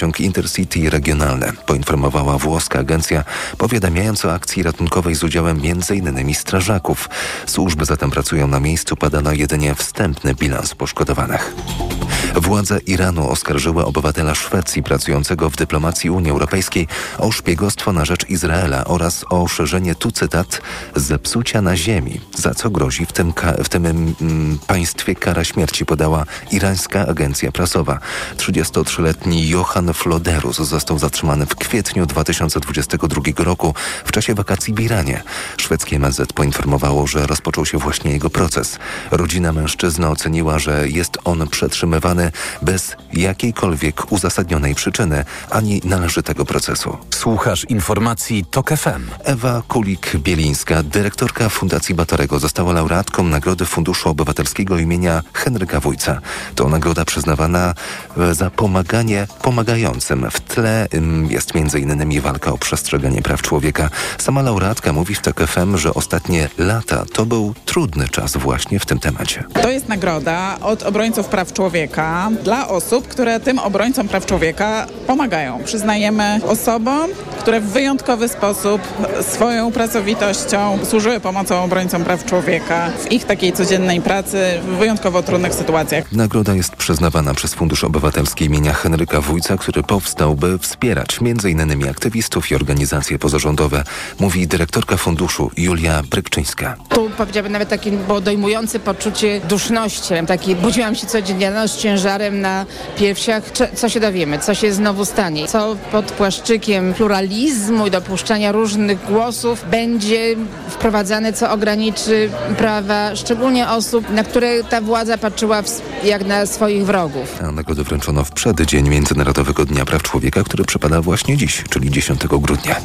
pociąg Intercity regionalny, poinformowała włoska agencja, powiadamiając o akcji ratunkowej z udziałem m.in. strażaków. Służby zatem pracują na miejscu, padano jedynie wstępny bilans poszkodowanych. Władze Iranu oskarżyły obywatela Szwecji pracującego w dyplomacji Unii Europejskiej o szpiegostwo na rzecz Izraela oraz o szerzenie, tu cytat, zepsucia na ziemi, za co grozi w tym, w tym mm, państwie kara śmierci, podała irańska agencja prasowa. 33-letni Johan Floderus został zatrzymany w kwietniu 2022 roku w czasie wakacji w Iranie. Szwedzkie MSZ poinformowało, że rozpoczął się właśnie jego proces. Rodzina mężczyzny oceniła, że jest on przetrzymywany bez jakiejkolwiek uzasadnionej przyczyny ani należytego procesu. Słuchasz informacji TOK FM. Ewa Kulik-Bielińska, dyrektorka Fundacji Batorego, została laureatką Nagrody Funduszu Obywatelskiego imienia Henryka Wójca. To nagroda przyznawana e, za pomaganie pomagającym. W tle jest m.in. walka o przestrzeganie praw człowieka. Sama laureatka mówi w TOK FM, że ostatnie lata to był trudny czas właśnie w tym temacie. To jest nagroda od obrońców praw człowieka dla osób, które tym obrońcom praw człowieka pomagają. Przyznajemy osobom, które w wyjątkowy sposób swoją pracowitością służyły pomocą obrońcom praw człowieka w ich takiej codziennej pracy w wyjątkowo trudnych sytuacjach. Nagroda jest przyznawana przez Fundusz Obywatelski imienia Henryka Wójca, który powstał, by wspierać m.in. aktywistów i organizacje pozarządowe, mówi dyrektorka funduszu Julia Brykczyńska. Tu powiedziałabym nawet takie było dojmujące poczucie duszności. Taki, budziłam się codziennie no, z ciężarem na piersiach. Co się dowiemy? Co się znowu stanie? Co pod płaszczykiem pluralizmu i dopuszczania różnych głosów będzie wprowadzane, co ograniczy prawa szczególnie osób, na które ta władza patrzyła jak na swoich wrogów. A nagrodę wręczono w przeddzień Międzynarodowego Dnia Praw Człowieka, który przypada właśnie dziś, czyli 10 grudnia.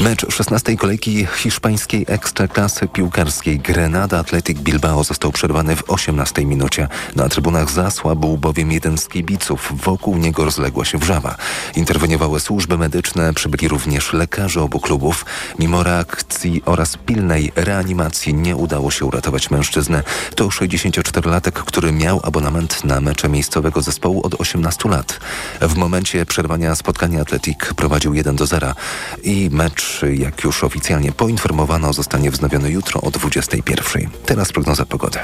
Mecz 16. kolejki hiszpańskiej ekstraklasy piłkarskiej Grenada Athletic Bilbao został przerwany w 18 minucie. Na trybunach zasłabł bowiem jeden z kibiców. Wokół niego rozległa się wrzawa. Interweniowały służby medyczne, przybyli również lekarze obu klubów. Mimo reakcji oraz pilnej reanimacji nie udało się uratować mężczyznę. To 64-latek, który miał abonament na mecze miejscowego zespołu od 18 lat. W momencie przerwania spotkania Atletik prowadził 1 do 0 i mecz, jak już oficjalnie poinformowano, zostanie wznowiony jutro o 21. Teraz prognoza pogody.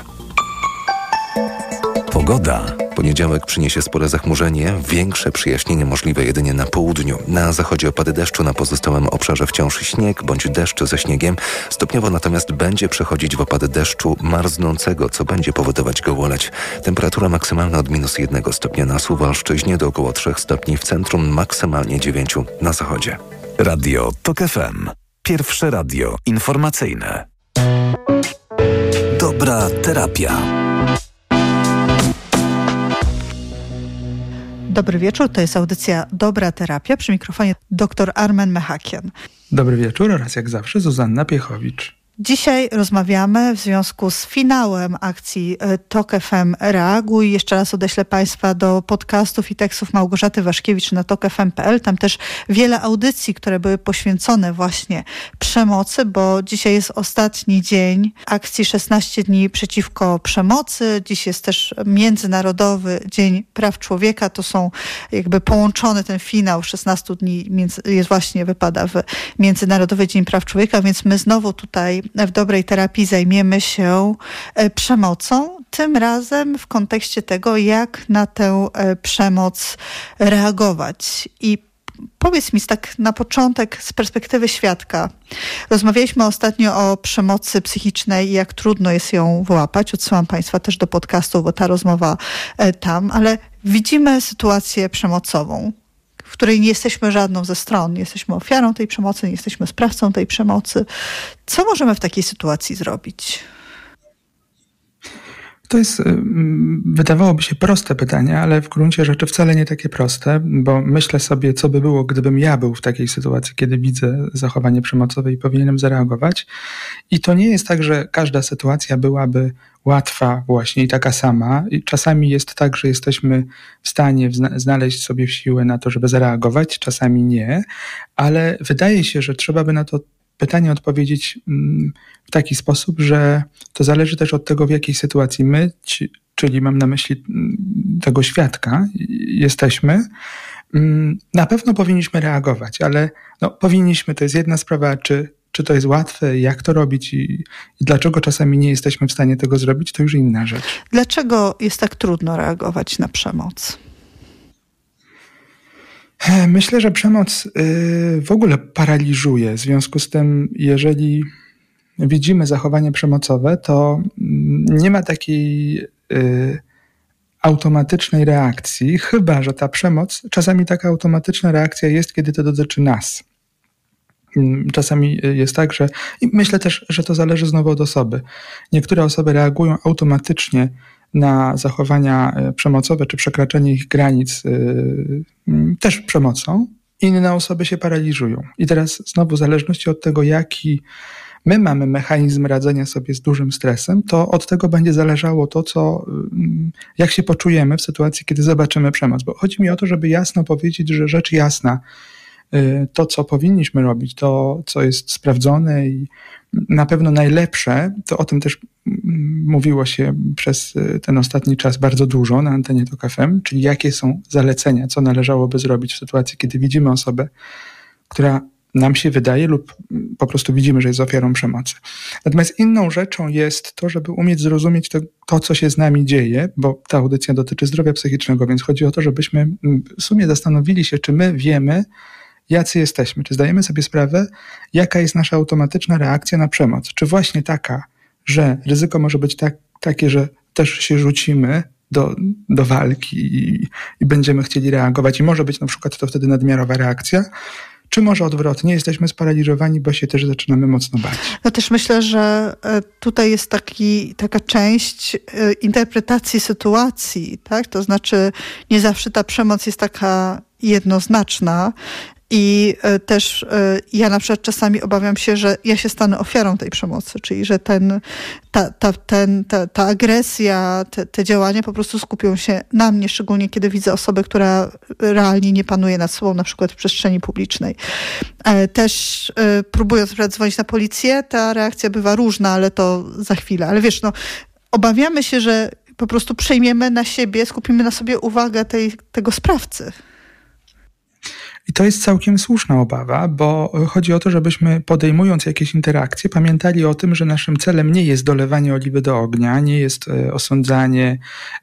Pogoda. Poniedziałek przyniesie spore zachmurzenie, większe przyjaśnienie możliwe jedynie na południu. Na zachodzie opady deszczu, na pozostałym obszarze wciąż śnieg bądź deszcz ze śniegiem. Stopniowo natomiast będzie przechodzić w opady deszczu marznącego, co będzie powodować gołoleć. Temperatura maksymalna od minus jednego stopnia na Suwalszczyźnie do około 3 stopni w centrum, maksymalnie 9 na zachodzie. Radio TOK FM. Pierwsze radio informacyjne. Dobra terapia. Dobry wieczór, to jest audycja Dobra Terapia. Przy mikrofonie dr Armen Mechakian. Dobry wieczór oraz jak zawsze Zuzanna Piechowicz. Dzisiaj rozmawiamy w związku z finałem akcji e, TOK FM Reaguj. Jeszcze raz odeślę Państwa do podcastów i tekstów Małgorzaty Waszkiewicz na tokfm.pl. Tam też wiele audycji, które były poświęcone właśnie przemocy, bo dzisiaj jest ostatni dzień akcji 16 dni przeciwko przemocy. Dziś jest też Międzynarodowy Dzień Praw Człowieka. To są jakby połączony ten finał 16 dni jest właśnie wypada w Międzynarodowy Dzień Praw Człowieka, więc my znowu tutaj w dobrej terapii zajmiemy się e, przemocą, tym razem w kontekście tego, jak na tę e, przemoc reagować. I Powiedz mi tak na początek z perspektywy świadka. Rozmawialiśmy ostatnio o przemocy psychicznej i jak trudno jest ją wyłapać. Odsyłam Państwa też do podcastu, bo ta rozmowa e, tam, ale widzimy sytuację przemocową w której nie jesteśmy żadną ze stron, nie jesteśmy ofiarą tej przemocy, nie jesteśmy sprawcą tej przemocy. Co możemy w takiej sytuacji zrobić? To jest, y, wydawałoby się proste pytanie, ale w gruncie rzeczy wcale nie takie proste, bo myślę sobie, co by było, gdybym ja był w takiej sytuacji, kiedy widzę zachowanie przemocowe i powinienem zareagować. I to nie jest tak, że każda sytuacja byłaby łatwa właśnie i taka sama. I czasami jest tak, że jesteśmy w stanie znaleźć sobie siłę na to, żeby zareagować, czasami nie, ale wydaje się, że trzeba by na to pytanie odpowiedzieć mm, w taki sposób, że to zależy też od tego, w jakiej sytuacji my, czyli mam na myśli mm, tego świadka, jesteśmy, mm, na pewno powinniśmy reagować, ale no, powinniśmy, to jest jedna sprawa, czy, czy to jest łatwe, jak to robić i, i dlaczego czasami nie jesteśmy w stanie tego zrobić, to już inna rzecz. Dlaczego jest tak trudno reagować na przemoc? Myślę, że przemoc y, w ogóle paraliżuje. W związku z tym, jeżeli widzimy zachowanie przemocowe, to mm, nie ma takiej y, automatycznej reakcji, chyba że ta przemoc, czasami taka automatyczna reakcja jest, kiedy to dotyczy nas. Mm, czasami y, jest tak, że i myślę też, że to zależy znowu od osoby. Niektóre osoby reagują automatycznie na zachowania e, przemocowe czy przekraczanie ich granic e, też przemocą, inne osoby się paraliżują. I teraz znowu w zależności od tego, jaki my mamy mechanizm radzenia sobie z dużym stresem, to od tego będzie zależało to, co, jak się poczujemy w sytuacji, kiedy zobaczymy przemoc. Bo chodzi mi o to, żeby jasno powiedzieć, że rzecz jasna, to, co powinniśmy robić, to, co jest sprawdzone i na pewno najlepsze, to o tym też mówiło się przez y, ten ostatni czas bardzo dużo na antenie TOK FM, czyli jakie są zalecenia, co należałoby zrobić w sytuacji, kiedy widzimy osobę, która nam się wydaje lub po prostu widzimy, że jest ofiarą przemocy. Natomiast inną rzeczą jest to, żeby umieć zrozumieć to, to, co się z nami dzieje, bo ta audycja dotyczy zdrowia psychicznego, więc chodzi o to, żebyśmy w sumie zastanowili się, czy my wiemy, jacy jesteśmy, czy zdajemy sobie sprawę, jaka jest nasza automatyczna reakcja na przemoc. Czy właśnie taka, że ryzyko może być tak, takie, że też się rzucimy do, do walki i, i będziemy chcieli reagować, i może być na przykład to wtedy nadmiarowa reakcja, czy może odwrotnie, jesteśmy sparaliżowani, bo się też zaczynamy mocno bać. Ja też myślę, że e, tutaj jest taki, taka część e, interpretacji sytuacji, tak? To znaczy nie zawsze ta przemoc jest taka jednoznaczna i e, też e, ja na przykład czasami obawiam się, że ja się stanę ofiarą tej przemocy, czyli że ten, ta, ta, ten, ta, ta agresja, te, te działania po prostu skupią się na mnie, szczególnie kiedy widzę osobę, która realnie nie panuje nad sobą, na przykład w przestrzeni publicznej. E, też próbując dzwonić na policję, ta reakcja bywa różna, ale to za chwilę. Ale wiesz, no, obawiamy się, że po prostu przejmiemy na siebie, skupimy na sobie uwagę tej, tego sprawcy. I to jest całkiem słuszna obawa, bo chodzi o to, żebyśmy podejmując jakieś interakcje, pamiętali o tym, że naszym celem nie jest dolewanie oliwy do ognia, nie jest e, osądzanie,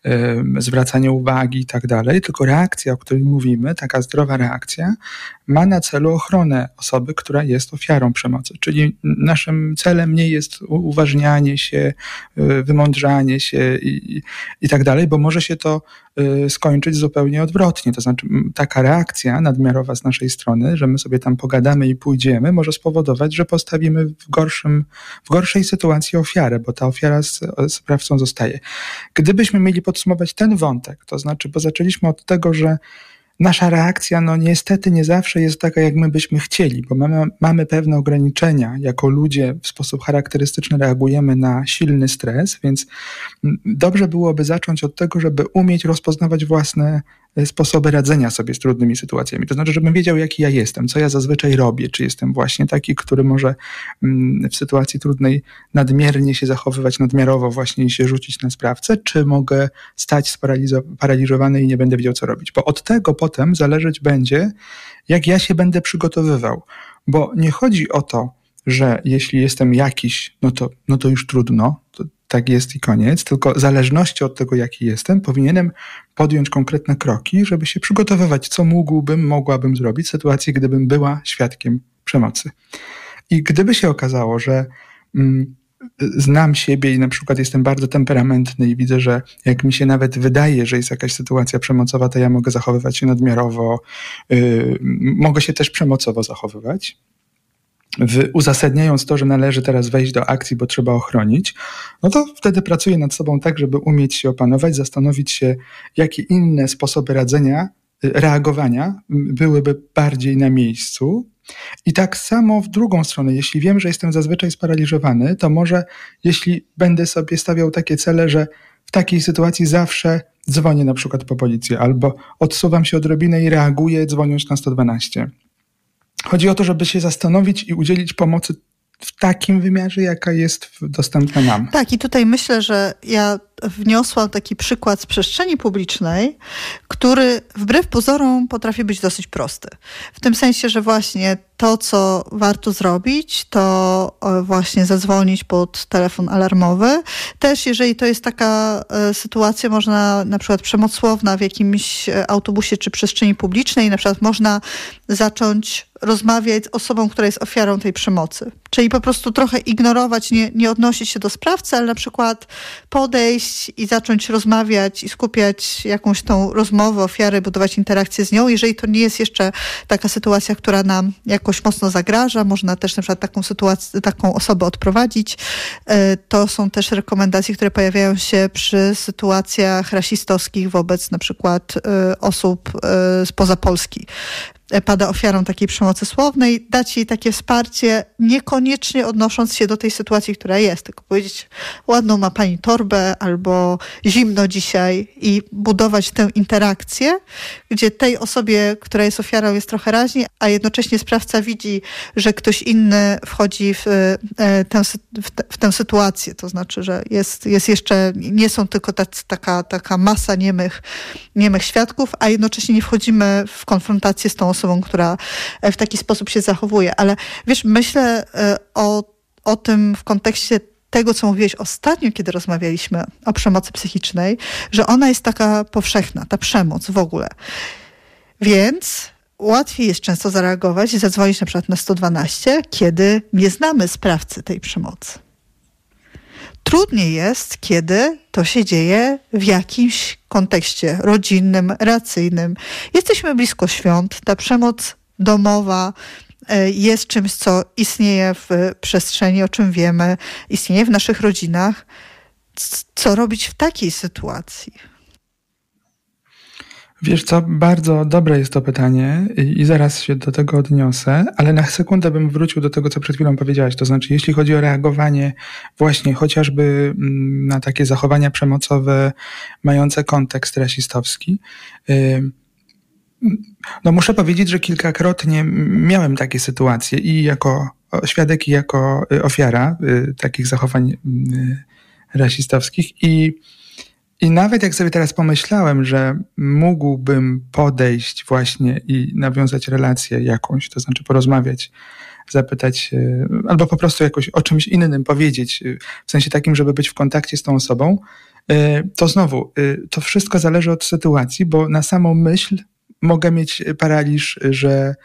e, zwracanie uwagi i tak dalej, tylko reakcja, o której mówimy, taka zdrowa reakcja, ma na celu ochronę osoby, która jest ofiarą przemocy. Czyli naszym celem nie jest uważnianie się, e, wymądrzanie się i, i tak dalej, bo może się to skończyć zupełnie odwrotnie. To znaczy, taka reakcja nadmiarowa z naszej strony, że my sobie tam pogadamy i pójdziemy, może spowodować, że postawimy w, gorszym, w gorszej sytuacji ofiarę, bo ta ofiara z, sprawcą zostaje. Gdybyśmy mieli podsumować ten wątek, to znaczy, bo zaczęliśmy od tego, że nasza reakcja, no niestety nie zawsze jest taka, jak my byśmy chcieli, bo mamy, mamy pewne ograniczenia. Jako ludzie w sposób charakterystyczny reagujemy na silny stres, więc dobrze byłoby zacząć od tego, żeby umieć rozpoznawać własne sposoby radzenia sobie z trudnymi sytuacjami. To znaczy, żebym wiedział, jaki ja jestem, co ja zazwyczaj robię, czy jestem właśnie taki, który może mm, w sytuacji trudnej nadmiernie się zachowywać, nadmiarowo właśnie się rzucić na sprawcę, czy mogę stać sparaliżowany i nie będę wiedział, co robić. Bo od tego potem zależeć będzie, jak ja się będę przygotowywał. Bo nie chodzi o to, że jeśli jestem jakiś, no to, no to już trudno, to tak jest i koniec, tylko w zależności od tego, jaki jestem, powinienem podjąć konkretne kroki, żeby się przygotowywać, co mógłbym, mogłabym zrobić w sytuacji, gdybym była świadkiem przemocy. I gdyby się okazało, że mm, znam siebie i na przykład jestem bardzo temperamentny i widzę, że jak mi się nawet wydaje, że jest jakaś sytuacja przemocowa, to ja mogę zachowywać się nadmiarowo, yy, mogę się też przemocowo zachowywać, w, uzasadniając to, że należy teraz wejść do akcji, bo trzeba ochronić, no to wtedy pracuję nad sobą tak, żeby umieć się opanować, zastanowić się, jakie inne sposoby radzenia, y, reagowania byłyby bardziej na miejscu. I tak samo w drugą stronę, jeśli wiem, że jestem zazwyczaj sparaliżowany, to może jeśli będę sobie stawiał takie cele, że w takiej sytuacji zawsze dzwonię na przykład po policję albo odsuwam się odrobinę i reaguję dzwoniąc na 112 Chodzi o to, żeby się zastanowić i udzielić pomocy w takim wymiarze, jaka jest dostępna nam. Tak, i tutaj myślę, że ja wniosłam taki przykład z przestrzeni publicznej, który wbrew pozorom potrafi być dosyć prosty. W tym sensie, że właśnie to, co warto zrobić, to e, właśnie zadzwonić pod telefon alarmowy. Też jeżeli to jest taka e, sytuacja, można na przykład przemoc słowna w jakimś e, autobusie czy przestrzeni publicznej, na przykład można zacząć rozmawiać z osobą, która jest ofiarą tej przemocy. Czyli po prostu trochę ignorować, nie, nie odnosić się do sprawcy, ale na przykład podejść i zacząć rozmawiać i skupiać jakąś tą rozmowę ofiary, budować interakcję z nią. Jeżeli to nie jest jeszcze taka sytuacja, która nam jakoś mocno zagraża, można też na przykład taką sytuację, taką osobę odprowadzić. E, to są też rekomendacje, które pojawiają się przy sytuacjach rasistowskich wobec na przykład e, osób e, spoza Polski pada ofiarą takiej przemocy słownej, dać jej takie wsparcie, niekoniecznie odnosząc się do tej sytuacji, która jest, tylko powiedzieć, ładną ma pani torbę albo zimno dzisiaj i budować tę interakcję, gdzie tej osobie, która jest ofiarą, jest trochę raźniej, a jednocześnie sprawca widzi, że ktoś inny wchodzi w e, tę, w tę sytuację. To znaczy, że jest, jest jeszcze, nie są tylko taka, taka masa niemych, niemych świadków, a jednocześnie nie wchodzimy w konfrontację z tą osobą, która e, w taki sposób się zachowuje. Ale wiesz, myślę e, o, o tym w kontekście tego, co mówiłeś ostatnio, kiedy rozmawialiśmy o przemocy psychicznej, że ona jest taka powszechna, ta przemoc w ogóle. Więc łatwiej jest często zareagować i zadzwonić na przykład na 112, kiedy nie znamy sprawcy tej przemocy. Trudniej jest, kiedy to się dzieje w jakimś kontekście rodzinnym, racyjnym. Jesteśmy blisko świąt, ta przemoc domowa e, jest czymś, co istnieje w przestrzeni, o czym wiemy, istnieje w naszych rodzinach. Co robić w takiej sytuacji? Wiesz co, bardzo dobre jest to pytanie i, zaraz się do tego odniosę, ale na sekundę bym wrócił do tego, co przed chwilą powiedziałaś. To znaczy, jeśli chodzi o reagowanie właśnie chociażby mm, na takie zachowania przemocowe mające kontekst rasistowski, no muszę powiedzieć, że kilkakrotnie miałem takie sytuacje i jako świadek, i jako y, ofiara y, takich zachowań y, rasistowskich i i nawet jak sobie teraz pomyślałem, że mógłbym podejść właśnie i nawiązać relację jakąś, to znaczy porozmawiać, zapytać, albo po prostu jakoś o czymś innym powiedzieć, w sensie takim, żeby być w kontakcie z tą osobą, to znowu, to wszystko zależy od sytuacji, bo na samą myśl mogę mieć paraliż, że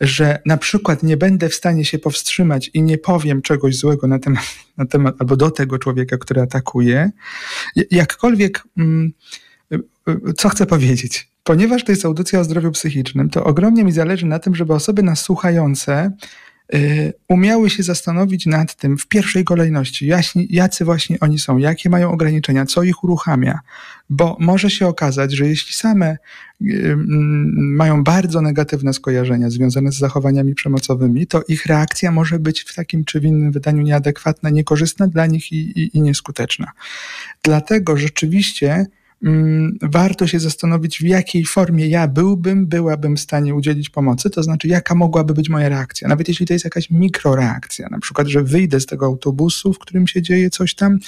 że na przykład nie będę w stanie się powstrzymać i nie powiem czegoś złego na temat, na temat albo do tego człowieka, który atakuje, jakkolwiek, mm, co chcę powiedzieć? Ponieważ to jest audycja o zdrowiu psychicznym, to ogromnie mi zależy na tym, żeby osoby nas słuchające Y, umiały się zastanowić nad tym w pierwszej kolejności, jaśni, jacy właśnie oni są, jakie mają ograniczenia, co ich uruchamia, bo może się okazać, że jeśli same y, mają bardzo negatywne skojarzenia związane z zachowaniami przemocowymi, to ich reakcja może być w takim czy w innym wydaniu nieadekwatna, niekorzystna dla nich i, i, i nieskuteczna. Dlatego rzeczywiście warto się zastanowić, w jakiej formie ja byłbym, byłabym w stanie udzielić pomocy, to znaczy jaka mogłaby być moja reakcja. Nawet jeśli to jest jakaś mikroreakcja, na przykład, że wyjdę z tego autobusu, w którym się dzieje coś tam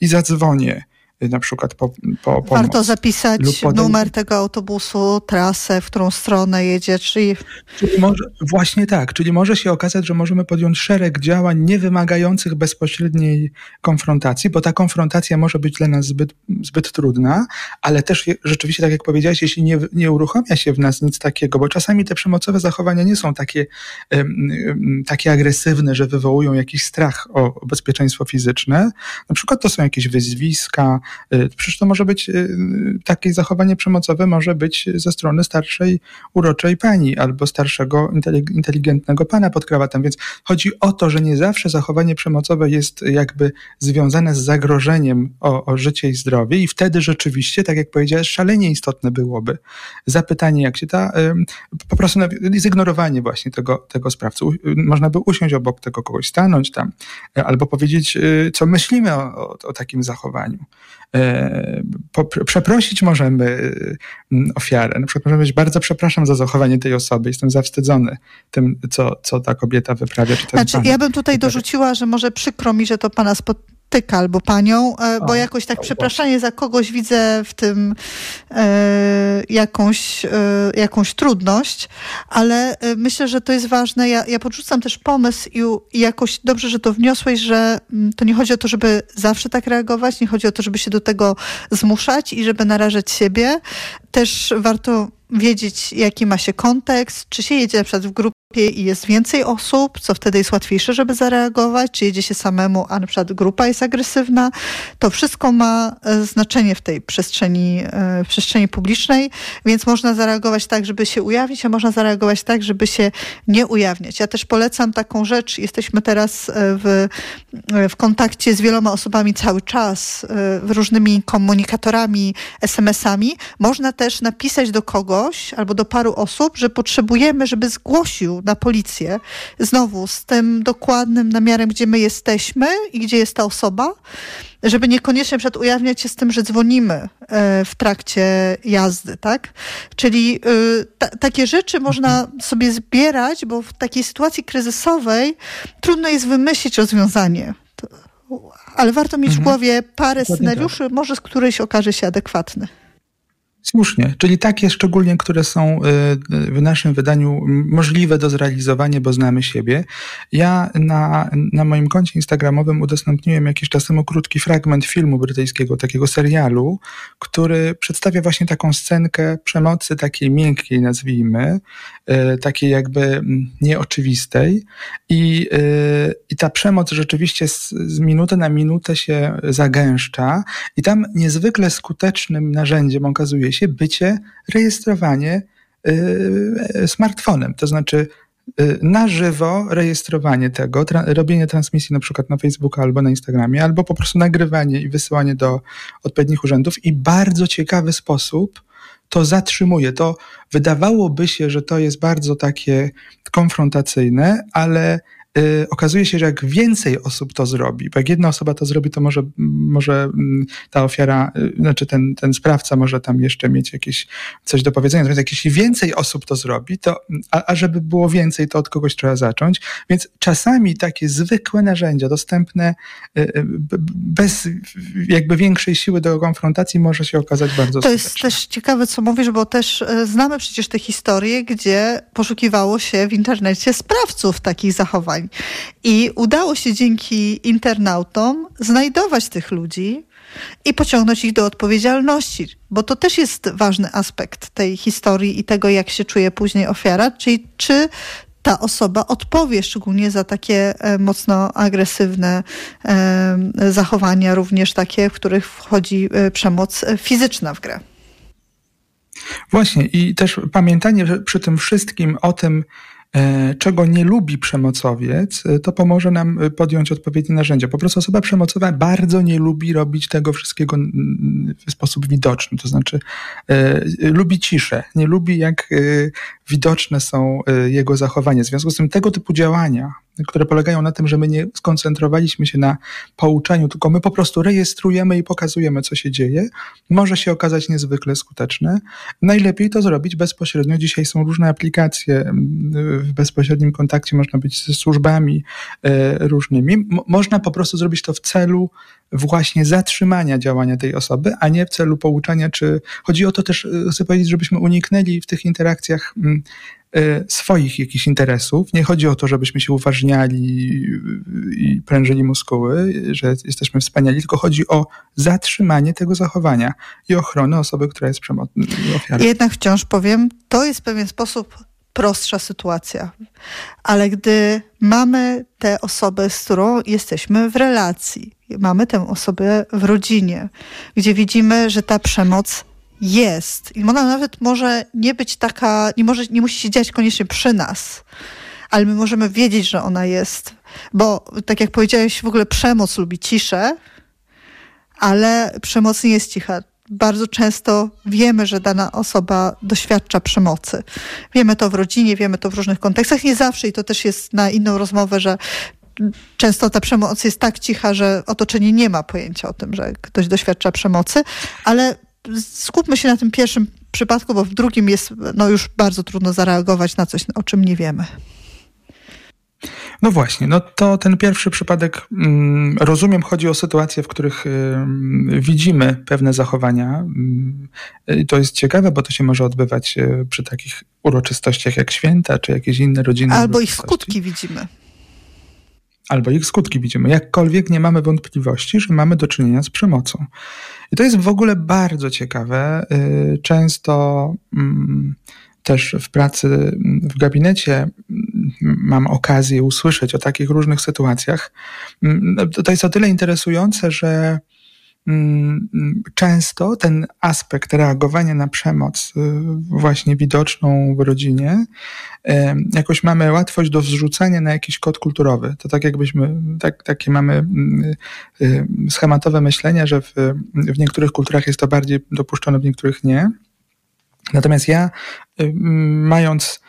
i zadzwonię na przykład po, po pomoc. Warto zapisać numer tego autobusu, trasę, w którą stronę jedzie, czyli... czyli może, właśnie tak, czyli może się okazać, że możemy podjąć szereg działań nie wymagających bezpośredniej konfrontacji, bo ta konfrontacja może być dla nas zbyt, zbyt trudna, ale też rzeczywiście, tak jak powiedziałeś, jeśli nie, nie uruchamia się w nas nic takiego, bo czasami te przemocowe zachowania nie są takie, takie agresywne, że wywołują jakiś strach o, bezpieczeństwo fizyczne. Na przykład to są jakieś wyzwiska, przecież to może być, y, takie zachowanie przemocowe może być ze strony starszej, uroczej pani albo starszego, inteligentnego pana pod krawatem. Więc chodzi o to, że nie zawsze zachowanie przemocowe jest jakby związane z zagrożeniem o, o życie i zdrowie i wtedy rzeczywiście, tak jak powiedziałeś, szalenie istotne byłoby zapytanie, jak się ta, po prostu zignorowanie właśnie tego, tego sprawcy. Można by usiąść obok tego kogoś, stanąć tam, albo powiedzieć, y, co myślimy o, o, o takim zachowaniu. E, przeprosić możemy mm, ofiarę. Na przykład możemy być bardzo przepraszam za zachowanie tej osoby, jestem zawstydzony tym, co, co ta kobieta wyprawia. Czy znaczy, ja bym tutaj dorzuciła, że może przykro mi, że to pana tyka albo panią, e, bo jakoś tak przepraszanie za kogoś widzę w tym e, jakąś, e, jakąś trudność, ale e, myślę, że to jest ważne. Ja, ja podrzucam też pomysł i, i jakoś dobrze, że to wniosłeś, że to nie chodzi o to, żeby zawsze tak reagować, nie chodzi o to, żeby się do tego zmuszać i żeby narażać siebie. Też warto wiedzieć, jaki ma się kontekst, czy się jedzie na przykład w grupie i jest więcej osób, co wtedy jest łatwiejsze, żeby zareagować, czy jedzie się samemu, a na przykład grupa jest agresywna. To wszystko ma e, znaczenie w tej przestrzeni, e, w przestrzeni publicznej, więc można zareagować tak, żeby się ujawnić, a można zareagować tak, żeby się nie ujawniać. Ja też polecam taką rzecz, jesteśmy teraz e, w, w kontakcie z wieloma osobami cały czas, różnymi komunikatorami, SMS-ami. Można też napisać do kogoś albo do paru osób, że potrzebujemy, żeby zgłosił na policję, znowu z tym dokładnym namiarem, gdzie my jesteśmy i gdzie jest ta osoba, żeby niekoniecznie przed ujawniać się z tym, że dzwonimy e, w trakcie jazdy, tak? Czyli y, takie rzeczy można sobie zbierać, bo w takiej sytuacji kryzysowej trudno jest wymyślić rozwiązanie. Ale warto mieć w mhm. głowie parę scenariuszy, tak. może z któryś okaże się adekwatny. Słusznie, czyli takie szczególnie, które są y, w naszym wydaniu możliwe do zrealizowania, bo znamy siebie. Ja na, na moim koncie instagramowym udostępniłem jakiś czas temu krótki fragment filmu brytyjskiego, takiego serialu, który przedstawia właśnie taką scenkę przemocy takiej miękkiej, nazwijmy, y, takiej jakby nieoczywistej i, y, i ta przemoc rzeczywiście z, z minuty na minutę się zagęszcza i tam niezwykle skutecznym narzędziem okazuje się bycie, rejestrowanie y, smartfonem. To znaczy na żywo rejestrowanie tego, tra robienie transmisji na przykład na Facebooku albo na Instagramie, albo po prostu nagrywanie i wysyłanie do odpowiednich urzędów i bardzo ciekawy sposób to zatrzymuje. To wydawałoby się, że to jest bardzo takie konfrontacyjne, ale Y, okazuje się, że jak więcej osób to zrobi, bo jak jedna osoba to zrobi, to może, może mm, ta ofiara, y, znaczy ten, ten sprawca może tam jeszcze mieć jakieś coś do powiedzenia. Natomiast jak jeśli więcej osób to zrobi, to, a, a żeby było więcej, to od kogoś trzeba zacząć. Więc czasami takie zwykłe narzędzia dostępne y, bez jakby większej siły do konfrontacji może się okazać bardzo To jest też ciekawe, co mówisz, bo też znamy przecież te historie, gdzie poszukiwało się w internecie sprawców takich zachowań. I udało się dzięki internautom znajdować tych ludzi i pociągnąć ich do odpowiedzialności, bo to też jest ważny aspekt tej historii i tego, jak się czuje później ofiara, czyli czy ta osoba odpowie szczególnie za takie e, mocno agresywne e, zachowania, również takie, w których wchodzi e, przemoc fizyczna w grę. Właśnie i też pamiętanie przy tym wszystkim o tym, czego nie lubi przemocowiec, e, to pomoże nam e, podjąć odpowiednie narzędzia. Po prostu osoba przemocowa bardzo nie lubi robić tego wszystkiego w sposób widoczny, to znaczy lubi ciszę, nie lubi jak widoczne są jego zachowania. W związku z tym tego typu działania, które polegają na tym, że my nie skoncentrowaliśmy się na pouczeniu, tylko my po prostu rejestrujemy i pokazujemy, co się dzieje, może się okazać niezwykle skuteczne. Najlepiej to zrobić bezpośrednio. Dzisiaj są różne aplikacje w bezpośrednim kontakcie, można być ze służbami e, różnymi. można po prostu zrobić to w celu właśnie zatrzymania działania tej osoby, a nie w celu pouczania, czy chodzi o to też, e, chcę powiedzieć, żebyśmy uniknęli w tych interakcjach mm, swoich jakichś interesów. Nie chodzi o to, żebyśmy się uważniali i prężyli muskuły, że jesteśmy wspaniali, tylko chodzi o zatrzymanie tego zachowania i ochronę osoby, która jest przemocną ofiarą. Jednak wciąż powiem, to jest pewien sposób prostsza sytuacja. Ale gdy mamy tę osobę, z którą jesteśmy w relacji, mamy tę osobę w rodzinie, gdzie widzimy, że ta przemoc jest i ona nawet może nie być taka, nie, może, nie musi się dziać koniecznie przy nas, ale my możemy wiedzieć, że ona jest. Bo tak jak powiedziałeś, w ogóle przemoc lubi ciszę, ale przemoc nie jest cicha bardzo często wiemy, że dana osoba doświadcza przemocy. Wiemy to w rodzinie, wiemy to w różnych kontekstach. Nie zawsze i to też jest na inną rozmowę, że często ta przemoc jest tak cicha, że otoczenie nie ma pojęcia o tym, że ktoś doświadcza przemocy, ale skupmy się na tym pierwszym przypadku, bo w drugim jest no już bardzo trudno zareagować na coś, o czym nie wiemy. No właśnie, no to ten pierwszy przypadek, mm, rozumiem, chodzi o sytuacje, w których widzimy pewne zachowania. Mm, to jest ciekawe, bo to się może odbywać e, przy takich uroczystościach jak święta, czy jakieś inne rodziny. Albo ich skutki widzimy. Albo ich skutki widzimy. Jakkolwiek nie mamy wątpliwości, że mamy do czynienia z przemocą. I to jest w ogóle bardzo ciekawe. Y, często mm, też w pracy w gabinecie mam okazję usłyszeć o takich różnych sytuacjach. Mm, no, to jest o tyle interesujące, że mm, często ten aspekt reagowania na przemoc, y, właśnie widoczną w rodzinie, y, jakoś mamy łatwość do zrzucania na jakiś kod kulturowy. To tak jakbyśmy, tak, takie mamy mm, y, schematowe myślenie, że w, w niektórych kulturach jest to bardziej dopuszczone, w niektórych nie. Natomiast ja, mając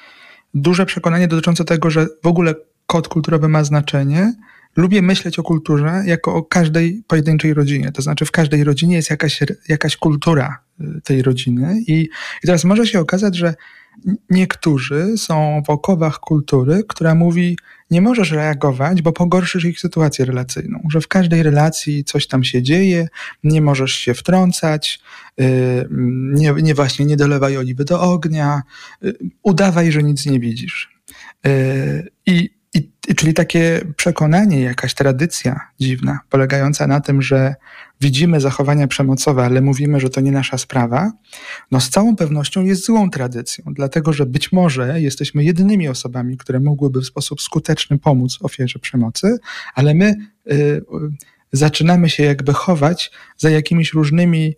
duże przekonanie dotyczące tego, że w ogóle kod kulturowy ma znaczenie, lubię myśleć o kulturze jako o każdej pojedynczej rodzinie. To znaczy, w każdej rodzinie jest jakaś, jakaś kultura y, tej rodziny, i, i teraz może się okazać, że niektórzy są w okowach kultury, która mówi, nie możesz reagować, bo pogorszysz ich sytuację relacyjną, że w każdej relacji coś tam się dzieje, nie możesz się wtrącać, y, nie, nie właśnie nie dolewaj oliwy do ognia, y, udawaj, że nic nie widzisz. I czyli takie przekonanie, jakaś tradycja dziwna, polegająca na tym, że widzimy zachowania przemocowe, ale mówimy, że to nie nasza sprawa, no z całą pewnością jest złą tradycją, dlatego że być może jesteśmy jedynymi osobami, które mogłyby w sposób skuteczny pomóc ofierze przemocy, ale my y, y, zaczynamy się jakby chować za jakimiś różnymi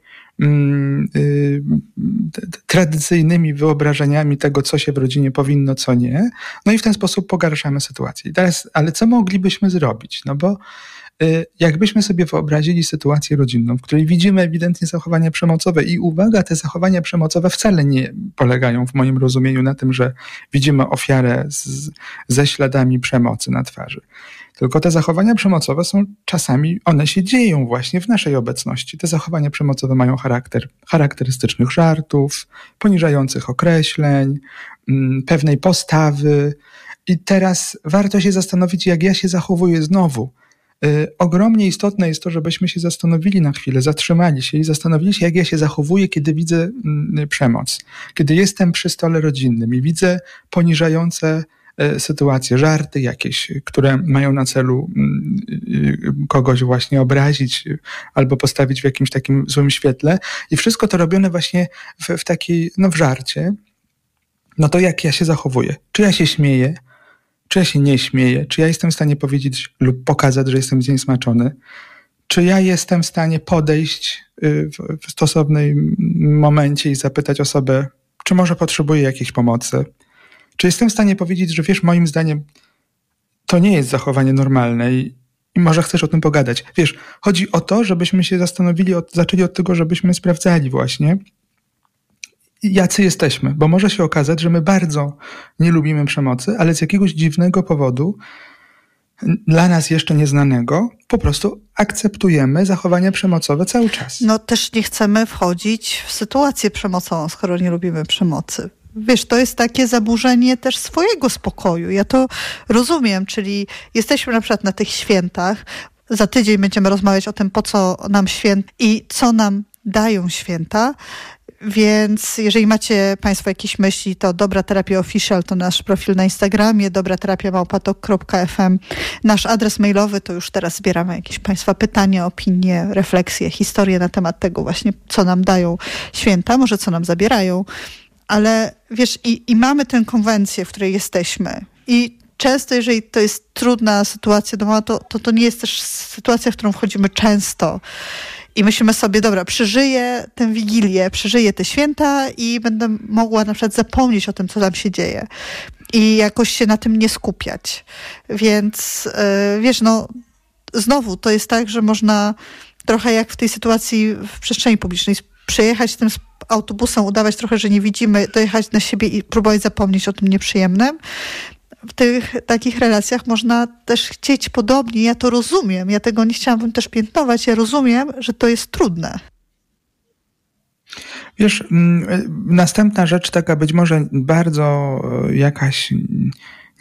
tradycyjnymi wyobrażeniami tego, co się w rodzinie powinno, co nie. No i w ten sposób pogarszamy sytuację. Teraz, ale co moglibyśmy zrobić? No bo y, jakbyśmy sobie wyobrazili sytuację rodzinną, w której widzimy ewidentnie zachowania przemocowe i uwaga, te zachowania przemocowe wcale nie polegają w moim rozumieniu na tym, że widzimy ofiarę z, ze śladami przemocy na twarzy. Tylko te zachowania przemocowe są czasami, one się dzieją właśnie w naszej obecności. Te zachowania przemocowe mają charakter charakterystycznych żartów, poniżających określeń, mm, pewnej postawy. I teraz warto się zastanowić, jak ja się zachowuję znowu. Y, ogromnie istotne jest to, żebyśmy się zastanowili na chwilę, zatrzymali się i zastanowili się, jak ja się zachowuję, kiedy widzę mm, przemoc. Kiedy jestem przy stole rodzinnym i widzę poniżające sytuacje, żarty jakieś, które mają na celu mm, y, kogoś właśnie obrazić albo postawić w jakimś takim złym świetle. I wszystko to robione właśnie w, w takiej, no w żarcie. No to jak ja się zachowuję? Czy ja się śmieję? Czy ja się nie śmieję? Czy ja jestem w stanie powiedzieć lub pokazać, że jestem zniesmaczony? Czy ja jestem w stanie podejść y, w stosownym momencie i zapytać osobę, czy może potrzebuje jakiejś pomocy? Czy jestem w stanie powiedzieć, że wiesz, moim zdaniem to nie jest zachowanie normalne i, i może chcesz o tym pogadać. Wiesz, chodzi o to, żebyśmy się zastanowili, od, zaczęli od tego, żebyśmy sprawdzali właśnie, jacy jesteśmy, bo może się okazać, że my bardzo nie lubimy przemocy, ale z jakiegoś dziwnego powodu, dla nas jeszcze nieznanego, po prostu akceptujemy zachowania przemocowe cały czas. No też nie chcemy wchodzić w sytuację przemocową, skoro nie lubimy przemocy wiesz, to jest takie zaburzenie też swojego spokoju. Ja to rozumiem, czyli jesteśmy na przykład na tych świętach, za tydzień będziemy rozmawiać o tym, po co nam święta i co nam dają święta. Więc jeżeli macie Państwo jakieś myśli, to Dobra Terapia Official to nasz profil na Instagramie, dobraterapia.małpatok.fm. Nasz adres mailowy to już teraz zbieramy jakieś Państwa pytania, opinie, refleksje, historie na temat tego właśnie, co nam dają święta, może co nam zabierają ale wiesz, i, i mamy tę konwencję, w której jesteśmy. I często, jeżeli to jest trudna sytuacja domowa, to, to to nie jest też sytuacja, w którą wchodzimy często. I myślimy sobie, dobra, przeżyję tę wigilię, przeżyję te święta i będę mogła na przykład zapomnieć o tym, co tam się dzieje. I jakoś się na tym nie skupiać. Więc yy, wiesz, no znowu to jest tak, że można trochę jak w tej sytuacji w przestrzeni publicznej przejechać tym autobusem, udawać trochę, że nie widzimy, dojechać na siebie i próbować zapomnieć o tym nieprzyjemnym. W tych takich relacjach można też chcieć podobnie. Ja to rozumiem. Ja tego nie chciałabym też piętnować. Ja rozumiem, że to jest trudne. Wiesz, następna rzecz, taka być może bardzo e, jakaś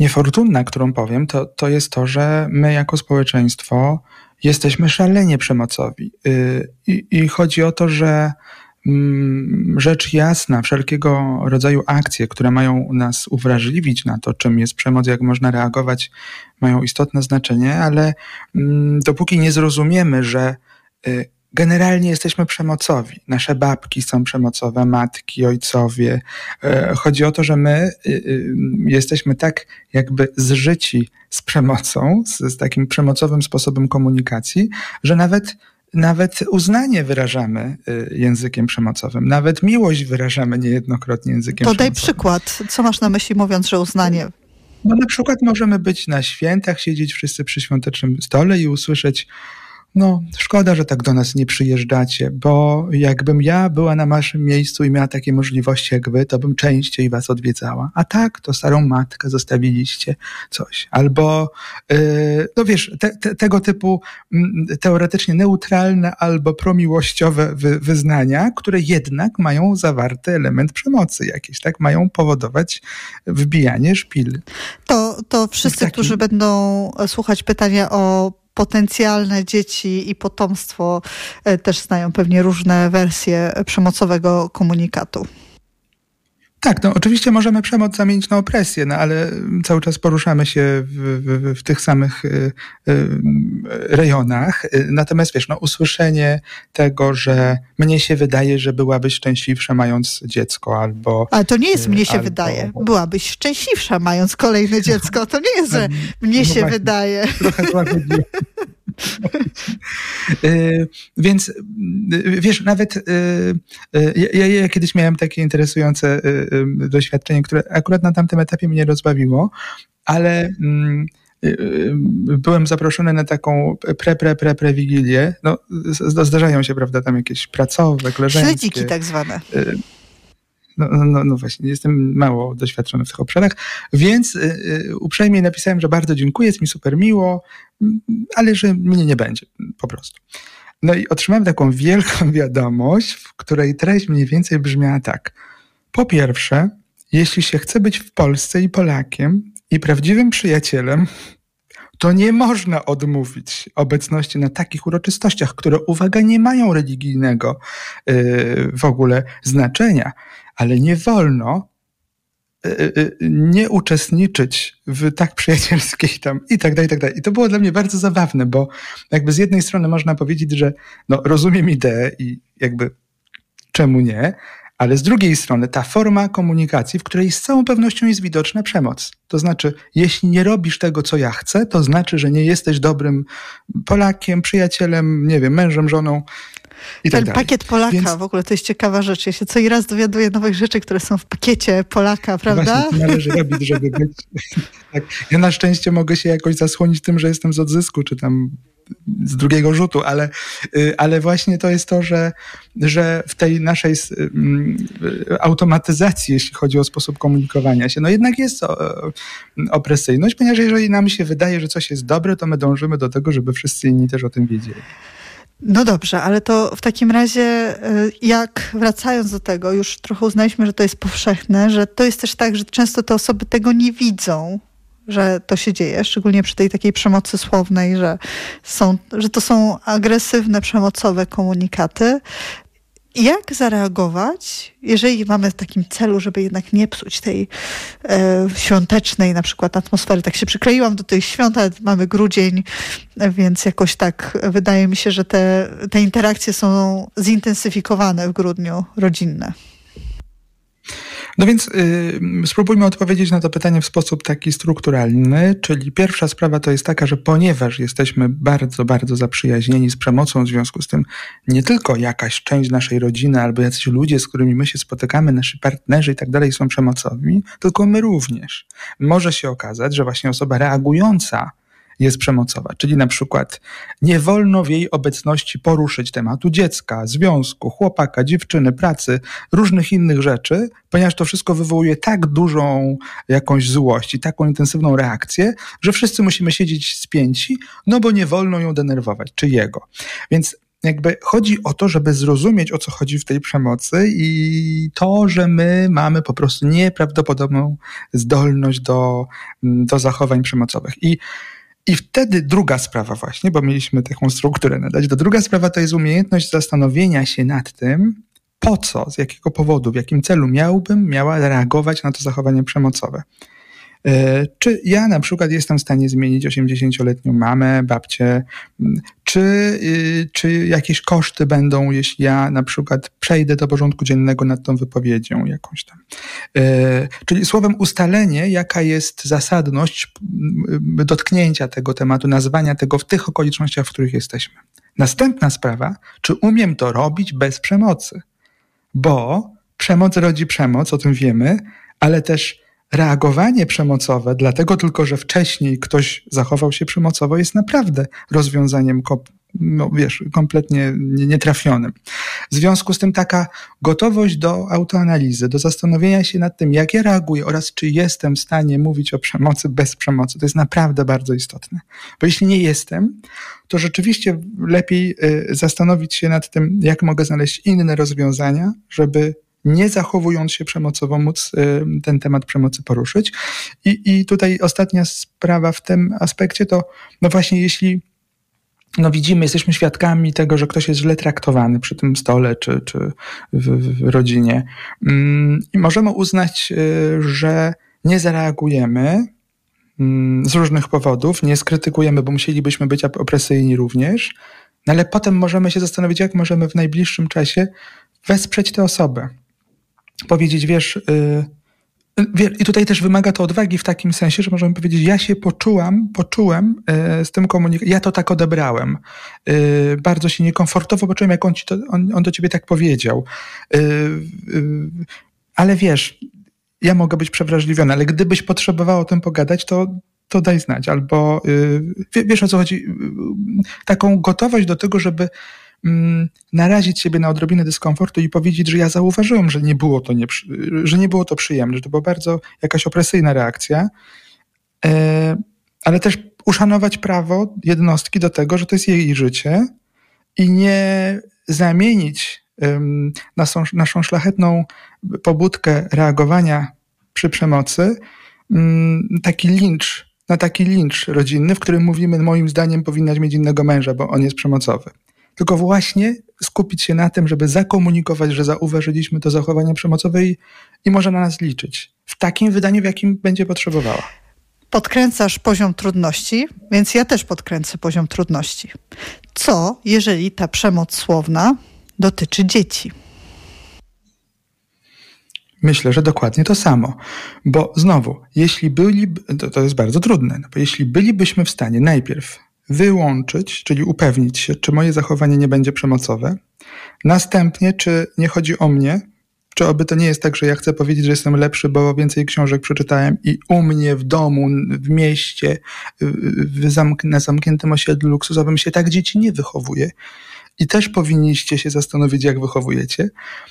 niefortunna, którą powiem, to, to jest to, że my jako społeczeństwo jesteśmy szalenie przemocowi. Y, I, i chodzi o to, że mm, rzecz jasna, wszelkiego rodzaju akcje, które mają nas uwrażliwić na to, czym jest przemoc, jak można reagować, mają istotne znaczenie, ale mm, dopóki nie zrozumiemy, że y, generalnie jesteśmy przemocowi. Nasze babki są przemocowe, matki, ojcowie. E, chodzi o to, że my y, y, jesteśmy tak jakby zżyci z przemocą, z takim przemocowym sposobem komunikacji, że nawet nawet uznanie wyrażamy y, językiem przemocowym, nawet miłość wyrażamy niejednokrotnie językiem to przemocowym. To daj przykład. Co masz na myśli mówiąc, że uznanie? No na przykład możemy być na świętach, siedzieć wszyscy przy świątecznym stole i usłyszeć no, szkoda, że tak do nas nie przyjeżdżacie, bo jakbym ja była na waszym miejscu i miała takie możliwości jak wy, to bym częściej was odwiedzała. A tak, to starą matkę zostawiliście coś. Albo, yy, no wiesz, te, te, tego typu mm, teoretycznie neutralne albo promiłościowe wy, wyznania, które jednak mają zawarty element przemocy jakiś, tak? Mają powodować wbijanie szpil. To, to wszyscy, takim... którzy będą słuchać pytania o potencjalne dzieci i potomstwo e, też znają pewnie różne wersje przemocowego komunikatu. Tak, no oczywiście możemy przemoc zamienić na opresję, no ale cały czas poruszamy się w, w, w tych samych y, y, rejonach. Natomiast wiesz, no usłyszenie tego, że mnie się wydaje, że byłabyś szczęśliwsza mając dziecko albo... Ale to nie jest mnie się albo... wydaje. Byłabyś szczęśliwsza mając kolejne dziecko. To nie jest, że mnie no się właśnie, wydaje. Trochę Y, więc y, wiesz, nawet y, ja, ja, kiedyś miałem takie interesujące doświadczenie, które akurat na tamtym etapie mnie rozbawiło, ale mm, byłem zaproszony na taką pre, pre, pre, pre wigilię. No, zdarzają się, prawda, tam jakieś pracowe, koleżeńskie. Śledziki tak zwane. No, no, no, no właśnie, jestem mało doświadczony w tych obszarach, więc y, y, uprzejmie napisałem, że bardzo dziękuję, jest mi super miło, mm, ale że mnie nie będzie, po prostu. No i otrzymałem taką wielką wiadomość, w której treść mniej więcej brzmiała tak. Po pierwsze, jeśli się chce być w Polsce i Polakiem i prawdziwym przyjacielem, to nie można odmówić obecności na takich uroczystościach, które, uwaga, nie mają religijnego yy, w ogóle znaczenia ale nie wolno e, e, nie uczestniczyć w tak przyjacielskiej tam i tak dalej, i tak dalej. I to było dla mnie bardzo zabawne, bo jakby z jednej strony można powiedzieć, że no, rozumiem ideę i jakby czemu nie, ale z drugiej strony ta forma komunikacji, w której z całą pewnością jest widoczna przemoc. To znaczy, jeśli nie robisz tego, co ja chcę, to znaczy, że nie jesteś dobrym Polakiem, przyjacielem, nie wiem, mężem, żoną i Ten tak pakiet Polaka Więc... w ogóle to jest ciekawa rzecz. Ja się co i raz dowiaduję nowych rzeczy, które są w pakiecie Polaka, prawda? Właśnie, należy robić, żeby być. tak. Ja na szczęście mogę się jakoś zasłonić tym, że jestem z odzysku, czy tam z drugiego rzutu, ale, y, ale właśnie to jest to, że, że w tej naszej mm, automatyzacji, jeśli chodzi o sposób komunikowania się, no jednak jest opresyjność, ponieważ jeżeli nam się wydaje, że coś jest dobre, to my dążymy do tego, żeby wszyscy inni też o tym wiedzieli. No dobrze, ale to w takim razie, y, jak wracając do tego, już trochę uznaliśmy, że to jest powszechne, że to jest też tak, że często te osoby tego nie widzą, że to się dzieje, szczególnie przy tej takiej przemocy słownej, że, są, że to są agresywne, przemocowe komunikaty. Jak zareagować, jeżeli mamy w takim celu, żeby jednak nie psuć tej e, świątecznej na przykład atmosfery? Tak się przykleiłam do tych świąt, ale mamy grudzień, więc jakoś tak wydaje mi się, że te, te interakcje są zintensyfikowane w grudniu rodzinne. No więc y, spróbujmy odpowiedzieć na to pytanie w sposób taki strukturalny, czyli pierwsza sprawa to jest taka, że ponieważ jesteśmy bardzo, bardzo zaprzyjaźnieni z przemocą, w związku z tym nie tylko jakaś część naszej rodziny albo jacyś ludzie, z którymi my się spotykamy, nasi partnerzy i tak dalej są przemocowi, tylko my również. Może się okazać, że właśnie osoba reagująca jest przemocowa. Czyli na przykład nie wolno w jej obecności poruszyć tematu dziecka, związku, chłopaka, dziewczyny, pracy, różnych innych rzeczy, ponieważ to wszystko wywołuje tak dużą jakąś złość i taką intensywną reakcję, że wszyscy musimy siedzieć spięci, no bo nie wolno ją denerwować, czy jego. Więc jakby chodzi o to, żeby zrozumieć, o co chodzi w tej przemocy i to, że my mamy po prostu nieprawdopodobną zdolność do, do zachowań przemocowych. I i wtedy druga sprawa właśnie, bo mieliśmy taką strukturę nadać, to druga sprawa to jest umiejętność zastanowienia się nad tym, po co, z jakiego powodu, w jakim celu miałbym, miała reagować na to zachowanie przemocowe. E, czy ja na przykład jestem w stanie zmienić 80-letnią mamę, babcię? Czy, y, czy jakieś koszty będą, jeśli ja na przykład przejdę do porządku dziennego nad tą wypowiedzią jakąś tam? E, czyli słowem ustalenie, jaka jest zasadność dotknięcia tego tematu, nazwania tego w tych okolicznościach, w których jesteśmy. Następna sprawa, czy umiem to robić bez przemocy? Bo przemoc rodzi przemoc, o tym wiemy, ale też reagowanie przemocowe, dlatego tylko, że wcześniej ktoś zachował się przemocowo, jest naprawdę rozwiązaniem, no wiesz, kompletnie nietrafionym. W związku z tym taka gotowość do autoanalizy, do zastanowienia się nad tym, jak ja reaguję oraz czy jestem w stanie mówić o przemocy bez przemocy, to jest naprawdę bardzo istotne. Bo jeśli nie jestem, to rzeczywiście lepiej y, zastanowić się nad tym, jak mogę znaleźć inne rozwiązania, żeby nie zachowując się przemocowo, móc y, ten temat przemocy poruszyć. I, I tutaj ostatnia sprawa w tym aspekcie to, no właśnie, jeśli no widzimy, jesteśmy świadkami tego, że ktoś jest źle traktowany przy tym stole czy, czy w, w rodzinie. Mm, I możemy uznać, y, że nie zareagujemy mm, z różnych powodów, nie skrytykujemy, bo musielibyśmy być opresyjni również, no ale potem możemy się zastanowić, jak możemy w najbliższym czasie wesprzeć tę osobę powiedzieć, wiesz, yy, i tutaj też wymaga to odwagi w takim sensie, że możemy powiedzieć, ja się poczułam, poczułem yy, z tym komunikatem, ja to tak odebrałem. Yy, bardzo się niekomfortowo poczułem, jak on, ci to, on, on do ciebie tak powiedział. Yy, yy, ale wiesz, ja mogę być przewrażliwiony, ale gdybyś potrzebowała o tym pogadać, to, to daj znać. Albo yy, wiesz o co chodzi? Taką gotowość do tego, żeby narazić siebie na odrobinę dyskomfortu i powiedzieć, że ja zauważyłem, że nie było to, że nie było to przyjemne, że to była bardzo jakaś opresyjna reakcja, e, ale też uszanować prawo jednostki do tego, że to jest jej życie i nie zamienić naszą, naszą szlachetną pobudkę reagowania przy przemocy um, taki lincz, na taki lincz rodzinny, w którym mówimy, moim zdaniem powinnaś mieć innego męża, bo on jest przemocowy tylko właśnie skupić się na tym, żeby zakomunikować, że zauważyliśmy to zachowanie przemocowe i, i może na nas liczyć. W takim wydaniu, w jakim będzie potrzebowała. Podkręcasz poziom trudności, więc ja też podkręcę poziom trudności. Co, jeżeli ta przemoc słowna dotyczy dzieci? Myślę, że dokładnie to samo. Bo znowu, jeśli byli, to, to jest bardzo trudne, no bo jeśli bylibyśmy w stanie najpierw wyłączyć, czyli upewnić się, czy moje zachowanie nie będzie przemocowe. Następnie, czy nie chodzi o mnie, czy oby to nie jest tak, że ja chcę powiedzieć, że jestem lepszy, bo więcej książek przeczytałem i u mnie w domu, w mieście, w zamk na zamkniętym osiedlu luksusowym się tak dzieci nie wychowuje. I też powinniście się zastanowić, jak wychowujecie.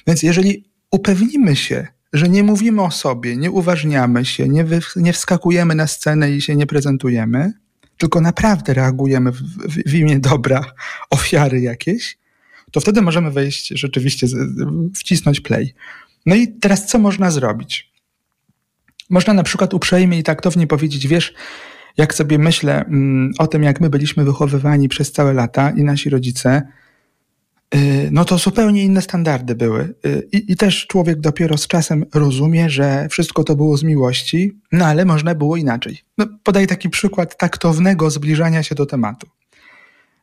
Więc jeżeli upewnimy się, że nie mówimy o sobie, nie uważniamy się, nie, nie wskakujemy na scenę i się nie prezentujemy, tylko naprawdę reagujemy w, w, w imię dobra ofiary jakieś, to wtedy możemy wejść rzeczywiście, wcisnąć play. No i teraz co można zrobić? Można na przykład uprzejmie i taktownie powiedzieć, wiesz, jak sobie myślę mm, o tym, jak my byliśmy wychowywani przez całe lata i nasi rodzice, no to zupełnie inne standardy były. Y, I, I, też człowiek dopiero z czasem rozumie, że wszystko to było z miłości, no ale można było inaczej. No, podaj taki przykład taktownego zbliżania się do tematu.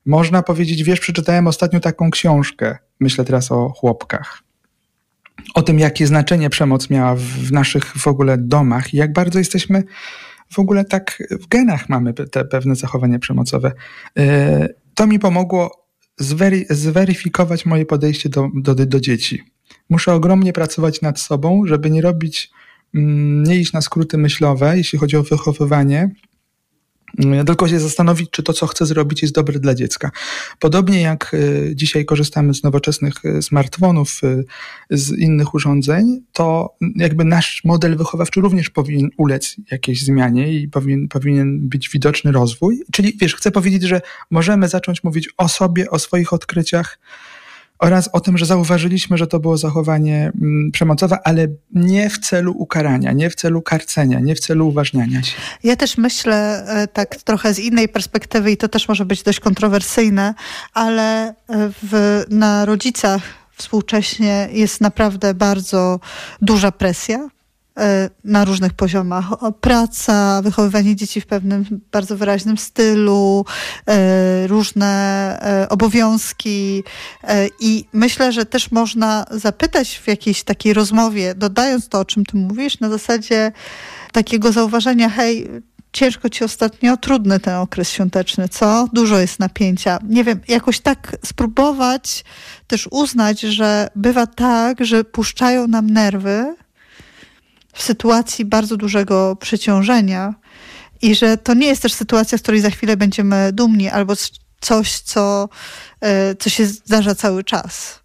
Można powiedzieć, wiesz, przeczytałem ostatnio taką książkę, myślę teraz o chłopkach, o tym, jakie znaczenie przemoc miała w, w naszych w ogóle domach i jak bardzo jesteśmy w ogóle tak w genach mamy te pewne zachowania przemocowe. Y, to mi pomogło zwery, zweryfikować moje podejście do, do, do dzieci. Muszę ogromnie pracować nad sobą, żeby nie robić, mm, nie iść na skróty myślowe, jeśli chodzi o wychowywanie, tylko się zastanowić, czy to, co chcę zrobić, jest dobre dla dziecka. Podobnie jak y, dzisiaj korzystamy z nowoczesnych y, smartfonów, y, z innych urządzeń, to jakby nasz model wychowawczy również powinien ulec jakiejś zmianie i powinien, powinien być widoczny rozwój. Czyli wiesz, chcę powiedzieć, że możemy zacząć mówić o sobie, o swoich odkryciach, oraz o tym, że zauważyliśmy, że to było zachowanie mm, przemocowe, ale nie w celu ukarania, nie w celu karcenia, nie w celu uważniania się. Ja też myślę e, tak trochę z innej perspektywy i to też może być dość kontrowersyjne, ale e, w, na rodzicach współcześnie jest naprawdę bardzo duża presja na różnych poziomach. Praca, wychowywanie dzieci w pewnym bardzo wyraźnym stylu, e, różne e, obowiązki i myślę, że też można zapytać w jakiejś takiej rozmowie, dodając to, o czym ty mówisz, na zasadzie takiego zauważenia, hej, ciężko ci ostatnio, trudny ten okres świąteczny, co? Dużo jest napięcia. Nie wiem, jakoś tak spróbować też uznać, że bywa tak, że puszczają nam nerwy, w sytuacji bardzo dużego przeciążenia i że to nie jest też sytuacja, z której za chwilę będziemy dumni, albo coś, co, e, co się zdarza cały czas.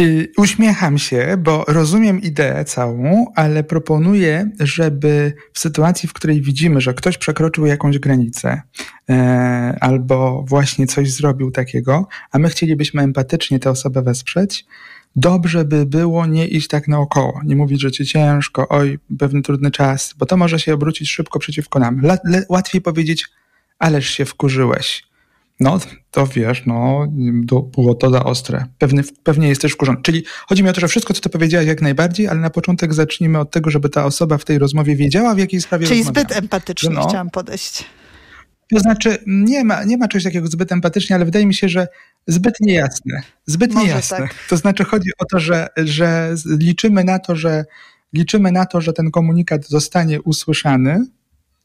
Y, uśmiecham się, bo rozumiem ideę całą, ale proponuję, żeby w sytuacji, w której widzimy, że ktoś przekroczył jakąś granicę e, albo właśnie coś zrobił takiego, a my chcielibyśmy empatycznie tę osobę wesprzeć, dobrze by było nie iść tak naokoło, nie mówić, że ci ciężko, oj, pewny trudny czas, bo to może się obrócić szybko przeciwko nam. Le, łatwiej powiedzieć, ależ się wkurzyłeś. No, to wiesz, no, było to za ostre. Pewnie, pewnie jesteś wkurzony. Czyli chodzi mi o to, że wszystko, co ty powiedziałaś, jak najbardziej, ale na początek zacznijmy od tego, żeby ta osoba w tej rozmowie wiedziała, w jakiej sprawie Czyli zbyt empatycznie no, chciałam podejść. To znaczy, nie ma, nie ma czegoś takiego zbyt empatycznie, ale wydaje mi się, że zbyt niejasne. Zbyt Może niejasne. Tak. To znaczy, chodzi o to, że, że liczymy na to, że liczymy na to, że ten komunikat zostanie usłyszany,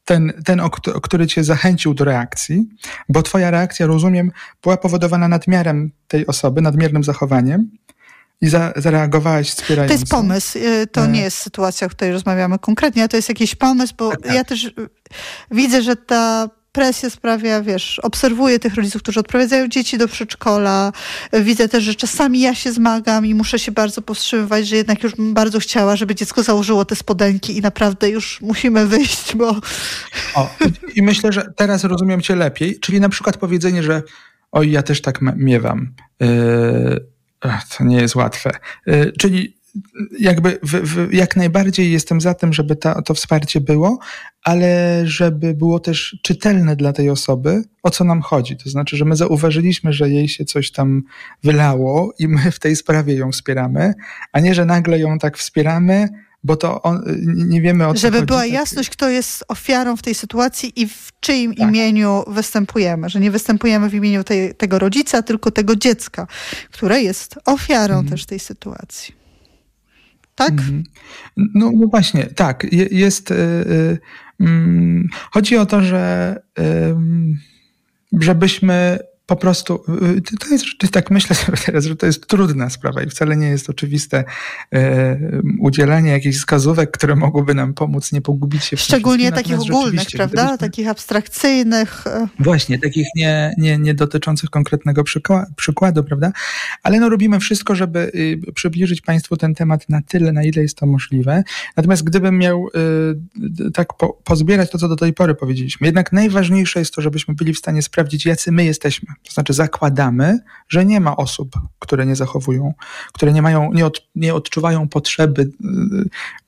ten, ten który cię zachęcił do reakcji, bo twoja reakcja, rozumiem, była powodowana nadmiarem tej osoby, nadmiernym zachowaniem i za, zareagowałaś wspierająco. To jest pomysł. Y, to e. nie jest sytuacja, o której rozmawiamy konkretnie, to jest jakiś pomysł, bo tak, tak. ja też widzę, że ta presję sprawia, wiesz, obserwuję tych rodziców, którzy odprowadzają dzieci do przedszkola. Widzę też, że czasami ja się zmagam i muszę się bardzo powstrzymywać, że jednak już bym bardzo chciała, żeby dziecko założyło te spodenki i naprawdę już musimy wyjść, bo... O, i myślę, że teraz rozumiem cię lepiej, czyli na przykład powiedzenie, że oj, ja też tak miewam. Yy, to nie jest łatwe. Yy, czyli jakby w, w, jak najbardziej jestem za tym, żeby ta, to wsparcie było, ale żeby było też czytelne dla tej osoby, o co nam chodzi. To znaczy, że my zauważyliśmy, że jej się coś tam wylało i my w tej sprawie ją wspieramy, a nie, że nagle ją tak wspieramy, bo to on, nie wiemy o co Żeby chodzi. była jasność, kto jest ofiarą w tej sytuacji i w czyim tak. imieniu występujemy. Że nie występujemy w imieniu tej, tego rodzica, tylko tego dziecka, które jest ofiarą mhm. też tej sytuacji tak? Mhm. No, no, właśnie, tak. Jest. Yy, yy, chodzi o to, że yy, żebyśmy po prostu, y, to jest, to jest tak, myślę sobie teraz, że to jest trudna sprawa i wcale nie jest oczywiste e, udzielanie jakichś wskazówek, które mogłyby nam pomóc nie pogubić się w Szczególnie takich ogólnych, prawda? Gdybyśmy... Takich abstrakcyjnych. E. Właśnie, takich nie, nie, nie dotyczących konkretnego przykładu, prawda? Ale no robimy wszystko, żeby y, przybliżyć Państwu ten temat na tyle, na ile jest to możliwe. Natomiast gdybym miał y, tak po, pozbierać to, co do tej pory powiedzieliśmy, jednak najważniejsze jest to, żebyśmy byli w stanie sprawdzić, jacy my jesteśmy to znaczy zakładamy, że nie ma osób, które nie zachowują, które nie mają, nie, od, nie odczuwają potrzeby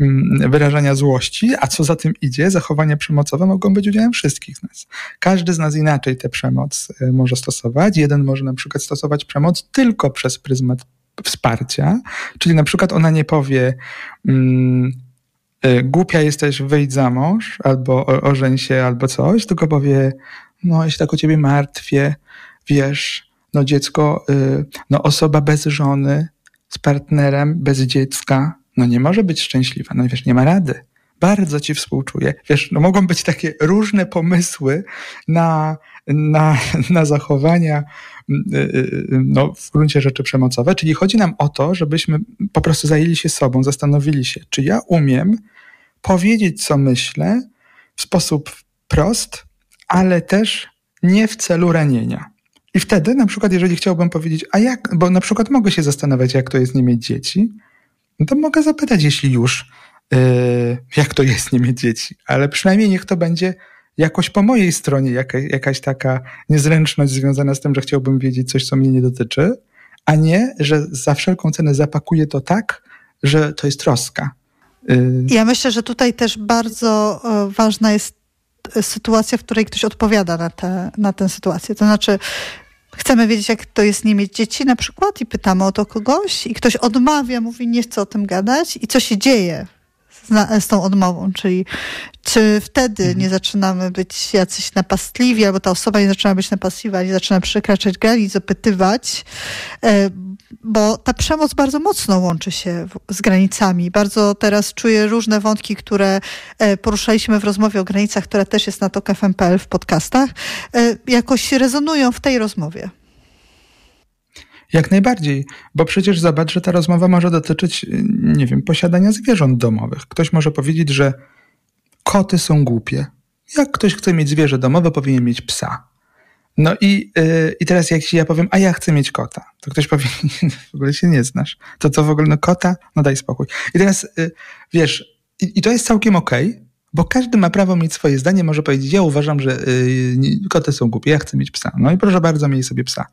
y, y, wyrażania złości, a co za tym idzie, zachowania przemocowe mogą być udziałem wszystkich nas. Każdy z nas inaczej tę przemoc y, może stosować. Jeden może na przykład stosować przemoc tylko przez pryzmat wsparcia, czyli na przykład ona nie powie, mm, głupia jesteś, wyjdź za mąż, albo ożeń się, albo coś, tylko powie, no ja się tak o ciebie martwię, wiesz, no dziecko, y, no osoba bez żony, z partnerem, bez dziecka, no nie może być szczęśliwa, no wiesz, nie ma rady. Bardzo ci współczuję. Wiesz, no mogą być takie różne pomysły na, na, na zachowania, y, y, no w gruncie rzeczy przemocowe, czyli chodzi nam o to, żebyśmy po prostu zajęli się sobą, zastanowili się, czy ja umiem powiedzieć, co myślę w sposób prost, ale też nie w celu ranienia. I wtedy, na przykład, jeżeli chciałbym powiedzieć, a jak, bo na przykład mogę się zastanawiać, jak to jest nie mieć dzieci, no to mogę zapytać, jeśli już, yy, jak to jest nie mieć dzieci, ale przynajmniej niech to będzie jakoś po mojej stronie jaka, jakaś taka niezręczność związana z tym, że chciałbym wiedzieć coś, co mnie nie dotyczy, a nie, że za wszelką cenę zapakuję to tak, że to jest troska. Yy. Ja myślę, że tutaj też bardzo e, ważna jest sytuacja, w której ktoś odpowiada na, te, na tę sytuację. To znaczy, chcemy wiedzieć, jak to jest nie mieć dzieci na przykład i pytamy o to kogoś i ktoś odmawia, mówi nie chcę o tym gadać i co się dzieje z, tą odmową, czyli czy wtedy mhm. nie zaczynamy być jacyś napastliwi, albo ta osoba nie zaczyna być napastliwa, nie zaczyna przekraczać granic, zapytywać, e, bo ta przemoc bardzo mocno łączy się z granicami. Bardzo teraz czuję różne wątki, które e, poruszaliśmy w rozmowie o granicach, która też jest na TOK FM.pl w podcastach, e, jakoś rezonują w tej rozmowie. Jak najbardziej, bo przecież zobacz, że ta rozmowa może dotyczyć, nie wiem, posiadania zwierząt domowych. Ktoś może powiedzieć, że koty są głupie. Jak ktoś chce mieć zwierzę domowe, powinien mieć psa. No i, yy, i teraz jak ja powiem, a ja chcę mieć kota, to ktoś powie, w ogóle się nie znasz. To co w ogóle, no kota? No daj spokój. I teraz, yy, wiesz, i, i, to jest całkiem okej, okay, bo każdy ma prawo mieć swoje zdanie, może powiedzieć, ja uważam, że yy, koty są głupie, ja chcę mieć psa. No i proszę bardzo, miej sobie psa.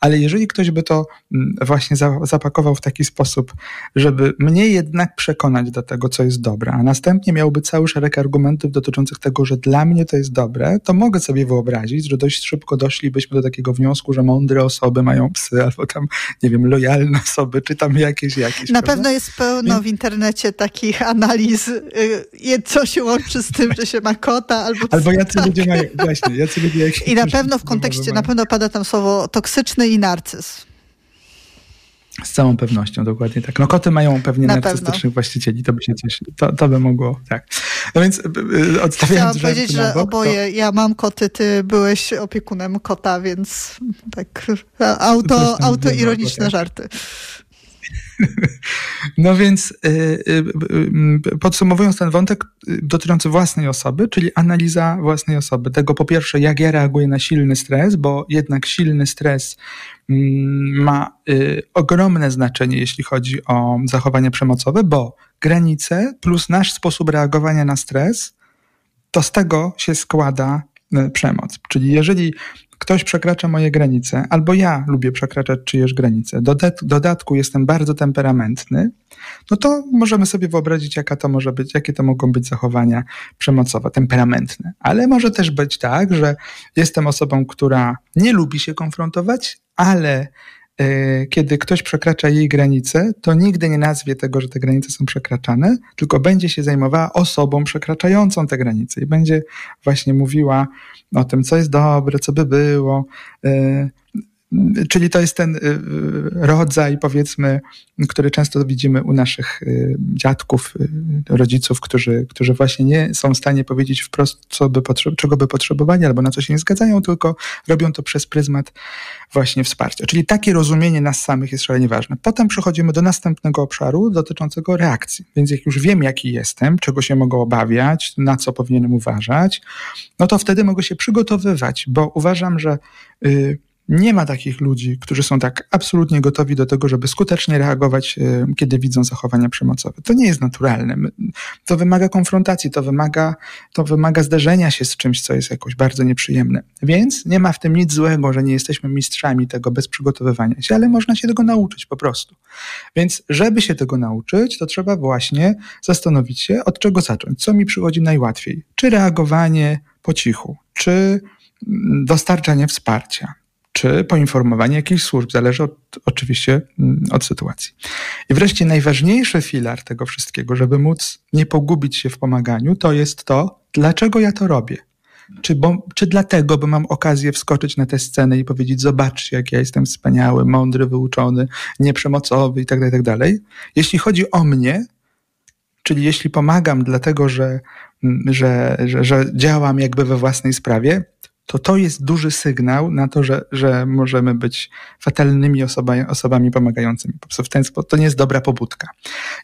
Ale jeżeli ktoś by to mm, właśnie za, zapakował w taki sposób, żeby mnie jednak przekonać do tego, co jest dobre, a następnie miałby cały szereg argumentów dotyczących tego, że dla mnie to jest dobre, to mogę sobie wyobrazić, że dość szybko doszlibyśmy do takiego wniosku, że mądre osoby mają psy, albo tam, nie wiem, lojalne osoby, czy tam jakieś, jakieś. Na prawda? pewno jest pełno w internecie takich analiz, yy, co się łączy czy z tym, że się ma kota, albo... Albo jacy tak. ludzie mają, właśnie, jacy ludzie... Jak I na pewno w kontekście, na pewno pada tam słowo toksyczny i narcyz. Z całą pewnością, dokładnie tak. No koty mają pewnie Na narcystycznych pewno. właścicieli, to by się coś, to, to by mogło, tak. No więc y, y, odstawiając Chciałam powiedzieć, że bok, oboje, to... ja mam koty, ty byłeś opiekunem kota, więc tak auto, autoironiczne tak. żarty. No więc y, y, y, podsumowując ten wątek dotyczący własnej osoby, czyli analiza własnej osoby. Tego po pierwsze, jak ja reaguję na silny stres, bo jednak silny stres mm, ma ogromne znaczenie, jeśli chodzi o zachowania przemocowe, bo granice plus nasz sposób reagowania na stres, to z tego się składa przemoc. Czyli jeżeli ktoś przekracza moje granice, albo ja lubię przekraczać czyjeś granice, do dodatku jestem bardzo temperamentny, no to możemy sobie wyobrazić, jaka to może być, jakie to mogą być zachowania przemocowe, temperamentne. Ale może też być tak, że jestem osobą, która nie lubi się konfrontować, ale E, kiedy ktoś przekracza jej granice, to nigdy nie nazwie tego, że te granice są przekraczane, tylko będzie się zajmowała osobą przekraczającą te granice i będzie właśnie mówiła o tym, co jest dobre, co by było, e, Czyli to jest ten y, y, rodzaj, powiedzmy, który często widzimy u naszych y, dziadków, rodziców, którzy, którzy właśnie nie są w stanie powiedzieć wprost, co by czego by potrzebowali albo na co się nie zgadzają, tylko robią to przez pryzmat właśnie wsparcia. Czyli takie rozumienie nas samych jest szalenie ważne. Potem przechodzimy do następnego obszaru dotyczącego reakcji. Więc jak już wiem, jaki jestem, czego się mogę obawiać, na co powinienem uważać, no to wtedy mogę się przygotowywać, bo uważam, że nie ma takich ludzi, którzy są tak absolutnie gotowi do tego, żeby skutecznie reagować, e, kiedy widzą zachowania przemocowe. To nie jest naturalne. To wymaga konfrontacji, to wymaga, to wymaga zderzenia się z czymś, co jest jakoś bardzo nieprzyjemne. Więc nie ma w tym nic złego, że nie jesteśmy mistrzami tego bez przygotowywania się, ale można się tego nauczyć po prostu. Więc żeby się tego nauczyć, to trzeba właśnie zastanowić się, od czego zacząć, co mi przychodzi najłatwiej. Czy reagowanie po cichu, czy dostarczanie wsparcia czy poinformowanie jakichś służb. Zależy od, oczywiście mm, od sytuacji. I wreszcie najważniejszy filar tego wszystkiego, żeby móc nie pogubić się w pomaganiu, to jest to, dlaczego ja to robię. Czy, bo, czy dlatego, bo mam okazję wskoczyć na tę scenę i powiedzieć, zobaczcie, jak ja jestem wspaniały, mądry, wyuczony, nieprzemocowy i tak dalej, tak. Jeśli chodzi o mnie, czyli jeśli pomagam dlatego, że, mm, że, że, że działam jakby we własnej sprawie, to to jest duży sygnał na to, że, że możemy być fatalnymi osoba, osobami pomagającymi. Po prostu w ten sposób to nie jest dobra pobudka.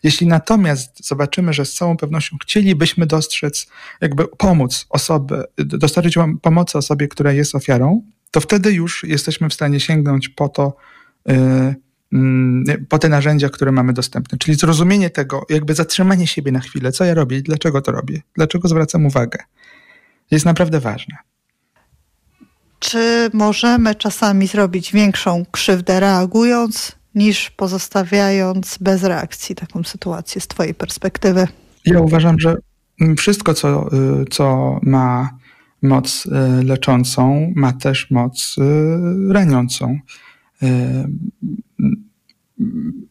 Jeśli natomiast zobaczymy, że z całą pewnością chcielibyśmy dostrzec, jakby pomóc osobie, dostarczyć pomocy osobie, która jest ofiarą, to wtedy już jesteśmy w stanie sięgnąć po to, yy, po te narzędzia, które mamy dostępne. Czyli zrozumienie tego, jakby zatrzymanie siebie na chwilę, co ja robię dlaczego to robię, dlaczego zwracam uwagę, jest naprawdę ważne. Czy możemy czasami zrobić większą krzywdę reagując, niż pozostawiając bez reakcji taką sytuację z Twojej perspektywy? Ja uważam, że wszystko, co, y, co ma moc y, leczącą, ma też moc y, raniącą.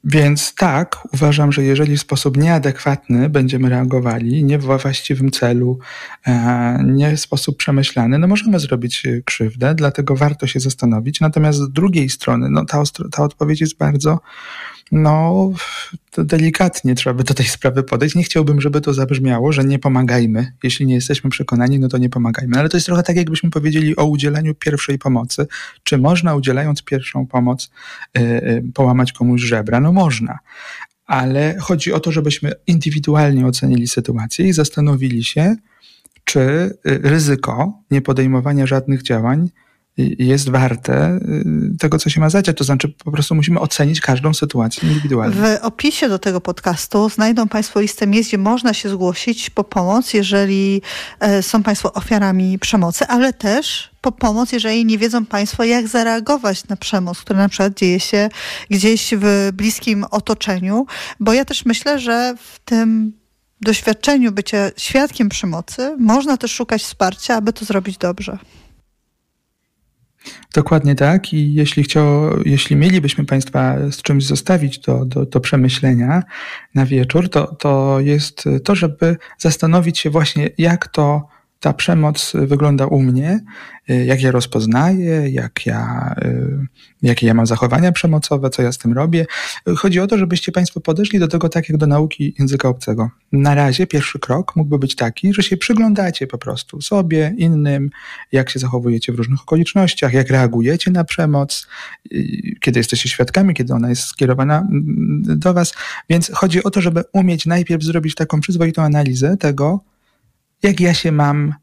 Więc tak, uważam, że jeżeli w sposób nieadekwatny będziemy reagowali, nie w właściwym celu, e, nie w sposób przemyślany, no możemy zrobić krzywdę, dlatego warto się zastanowić. Natomiast z drugiej strony, no ta, ta odpowiedź jest bardzo no, delikatnie trzeba by do tej sprawy podejść. Nie chciałbym, żeby to zabrzmiało, że nie pomagajmy. Jeśli nie jesteśmy przekonani, no to nie pomagajmy. Ale to jest trochę tak, jakbyśmy powiedzieli o udzielaniu pierwszej pomocy. Czy można udzielając pierwszą pomoc yy, yy, połamać komuś żebra? No można. Ale chodzi o to, żebyśmy indywidualnie ocenili sytuację i zastanowili się, czy y, ryzyko niepodejmowania żadnych działań jest warte y, tego, co się ma zadziać. To znaczy, po prostu musimy ocenić każdą sytuację indywidualnie. W opisie do tego podcastu znajdą Państwo listę miejsc, gdzie można się zgłosić po pomoc, jeżeli e, są Państwo ofiarami przemocy, ale też po pomoc, jeżeli nie wiedzą Państwo, jak zareagować na przemoc, która na przykład dzieje się gdzieś w bliskim otoczeniu. Bo ja też myślę, że w tym doświadczeniu bycia świadkiem przemocy można też szukać wsparcia, aby to zrobić dobrze. Dokładnie tak. I jeśli, chciał, jeśli mielibyśmy Państwa z czymś zostawić do, do, do przemyślenia na wieczór, to, to jest to, żeby zastanowić się właśnie, jak to ta przemoc wygląda u mnie, y, jak ja rozpoznaję, jak ja, y, jakie ja mam zachowania przemocowe, co ja z tym robię. Chodzi o to, żebyście Państwo podeszli do tego tak jak do nauki języka obcego. Na razie pierwszy krok mógłby być taki, że się przyglądacie po prostu sobie, innym, jak się zachowujecie w różnych okolicznościach, jak reagujecie na przemoc, y, kiedy jesteście świadkami, kiedy ona jest skierowana mm, do Was. Więc chodzi o to, żeby umieć najpierw zrobić taką przyzwoitą analizę tego, jak ja się mam y,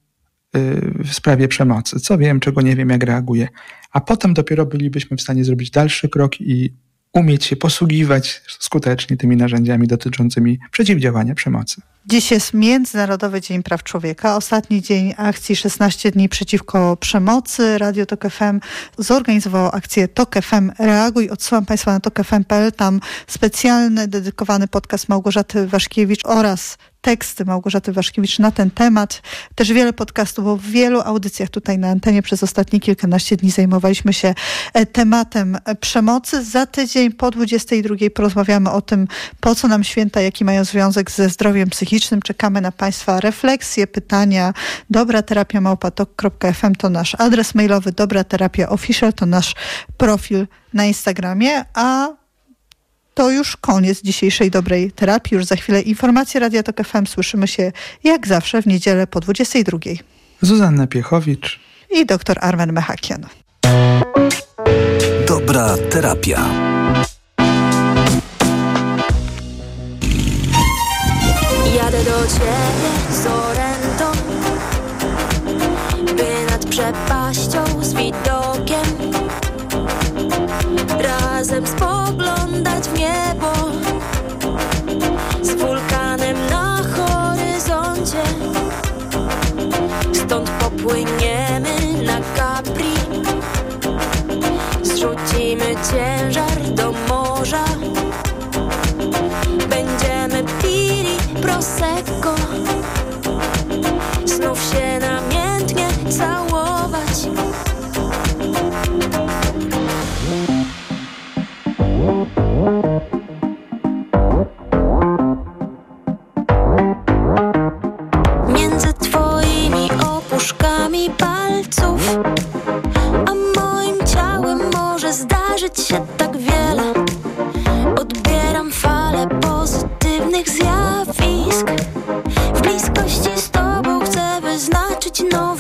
w sprawie przemocy, co wiem, czego nie wiem, jak reaguję. A potem dopiero bylibyśmy w stanie zrobić dalszy krok i umieć się posługiwać skutecznie tymi narzędziami dotyczącymi przeciwdziałania przemocy. Dziś jest Międzynarodowy Dzień Praw Człowieka, ostatni dzień akcji 16 dni przeciwko przemocy. Radio Tok FM zorganizowało akcję Tok FM Reaguj. Odsyłam Państwa na tokfm.pl, tam specjalny, dedykowany podcast Małgorzaty Waszkiewicz oraz teksty Małgorzaty Waszkiewicz na ten temat. Też wiele podcastów, bo w wielu audycjach tutaj na antenie przez ostatnie kilkanaście dni zajmowaliśmy się e, tematem przemocy. Za tydzień po 22 porozmawiamy o tym, po co nam święta, jaki mają związek ze zdrowiem psychicznym. Czekamy na Państwa refleksje, pytania. Dobra terapia małpatok.fm to nasz adres mailowy, dobra terapia official to nasz profil na Instagramie, a to już koniec dzisiejszej dobrej terapii. Już za chwilę informacje Radia Tok FM. Słyszymy się jak zawsze w niedzielę po 22. Zuzanna Piechowicz i dr Armen Mechakian. Dobra terapia. Jadę do ciebie z Orentą By nad przepaścią z widokiem Razem spoglądać wulkanem na horyzoncie. Stąd popłyniemy na Capri. Zrzucimy ciężar do morza. Będziemy pili prosecco się tak wiele. Odbieram fale pozytywnych zjawisk. W bliskości z tobą chcę wyznać przepaścią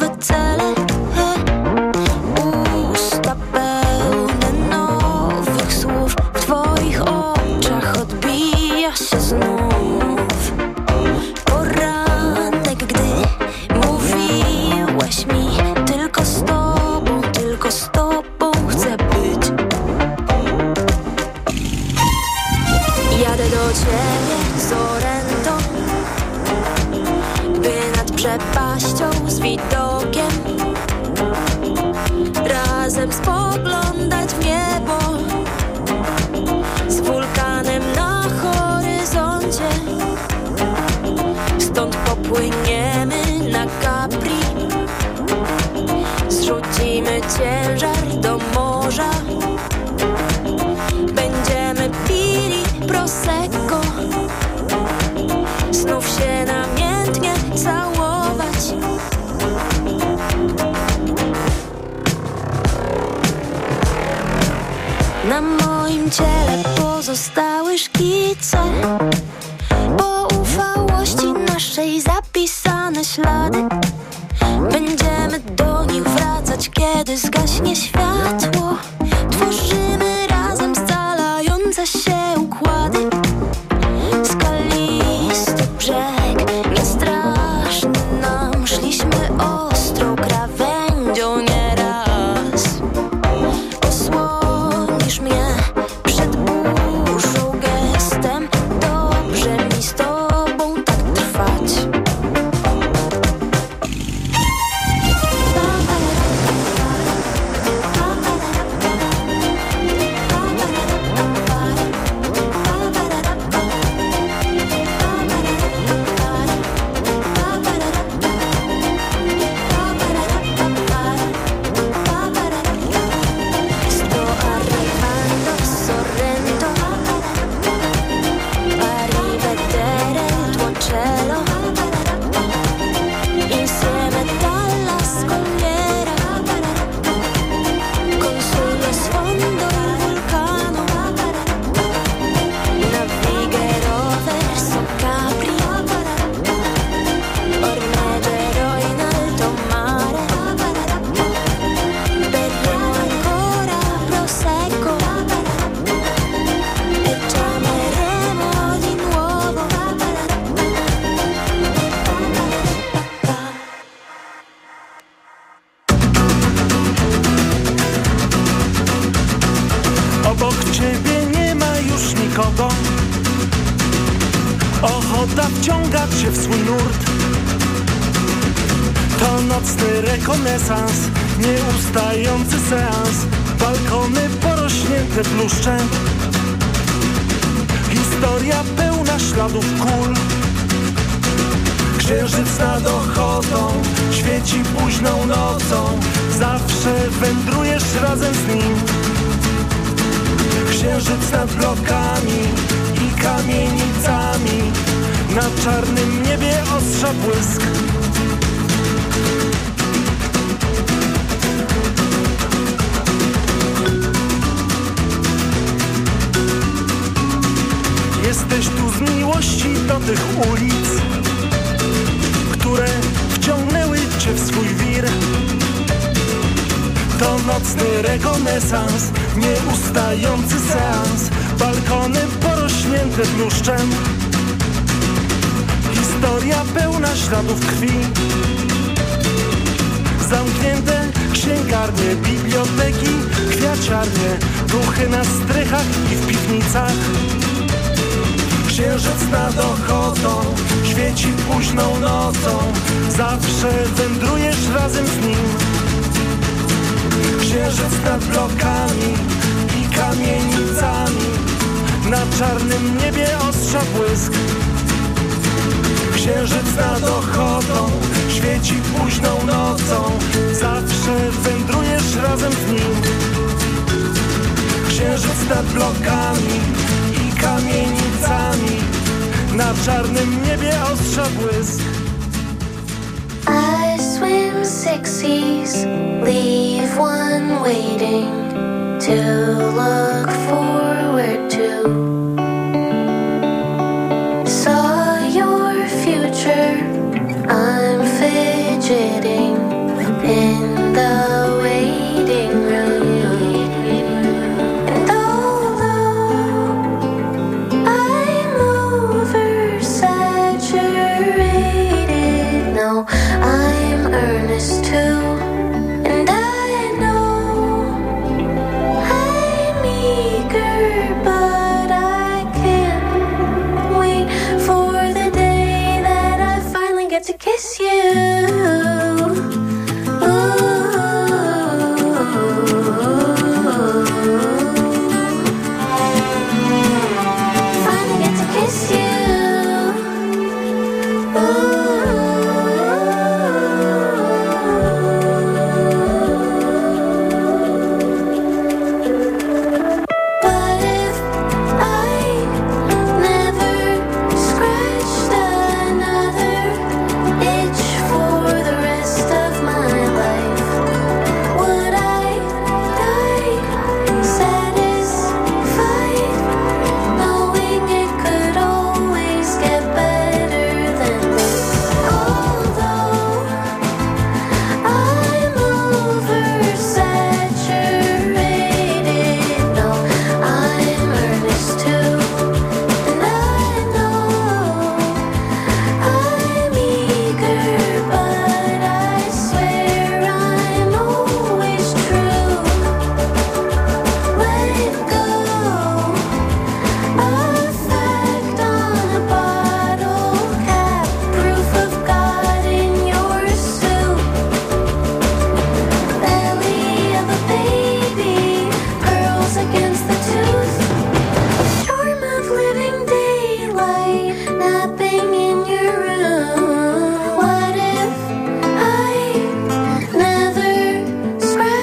tych ulic Które wciągnęły cię w swój wir. To nocny rekonesans, nieustający seans. Balkony porośnięte bluszczem Historia pełna śladów krwi. Zamknięte księgarnie, biblioteki, kwiaciarnie. Duchy na strychach i w piwnicach Księżyc nad ochotą, świeci późną nocą. Zawsze wędrujesz razem z nim. Księżyc nad blokami i kamienicami. Na czarnym niebie ostrza błysk. Księżyc nad ochotą świeci późną nocą. Zawsze wędrujesz razem z nim. Księżyc nad blokami kamienicami Na czarnym niebie ostrza błysk I swim six seas, leave one waiting to look forward to. Saw your future, I'm fidgeting in the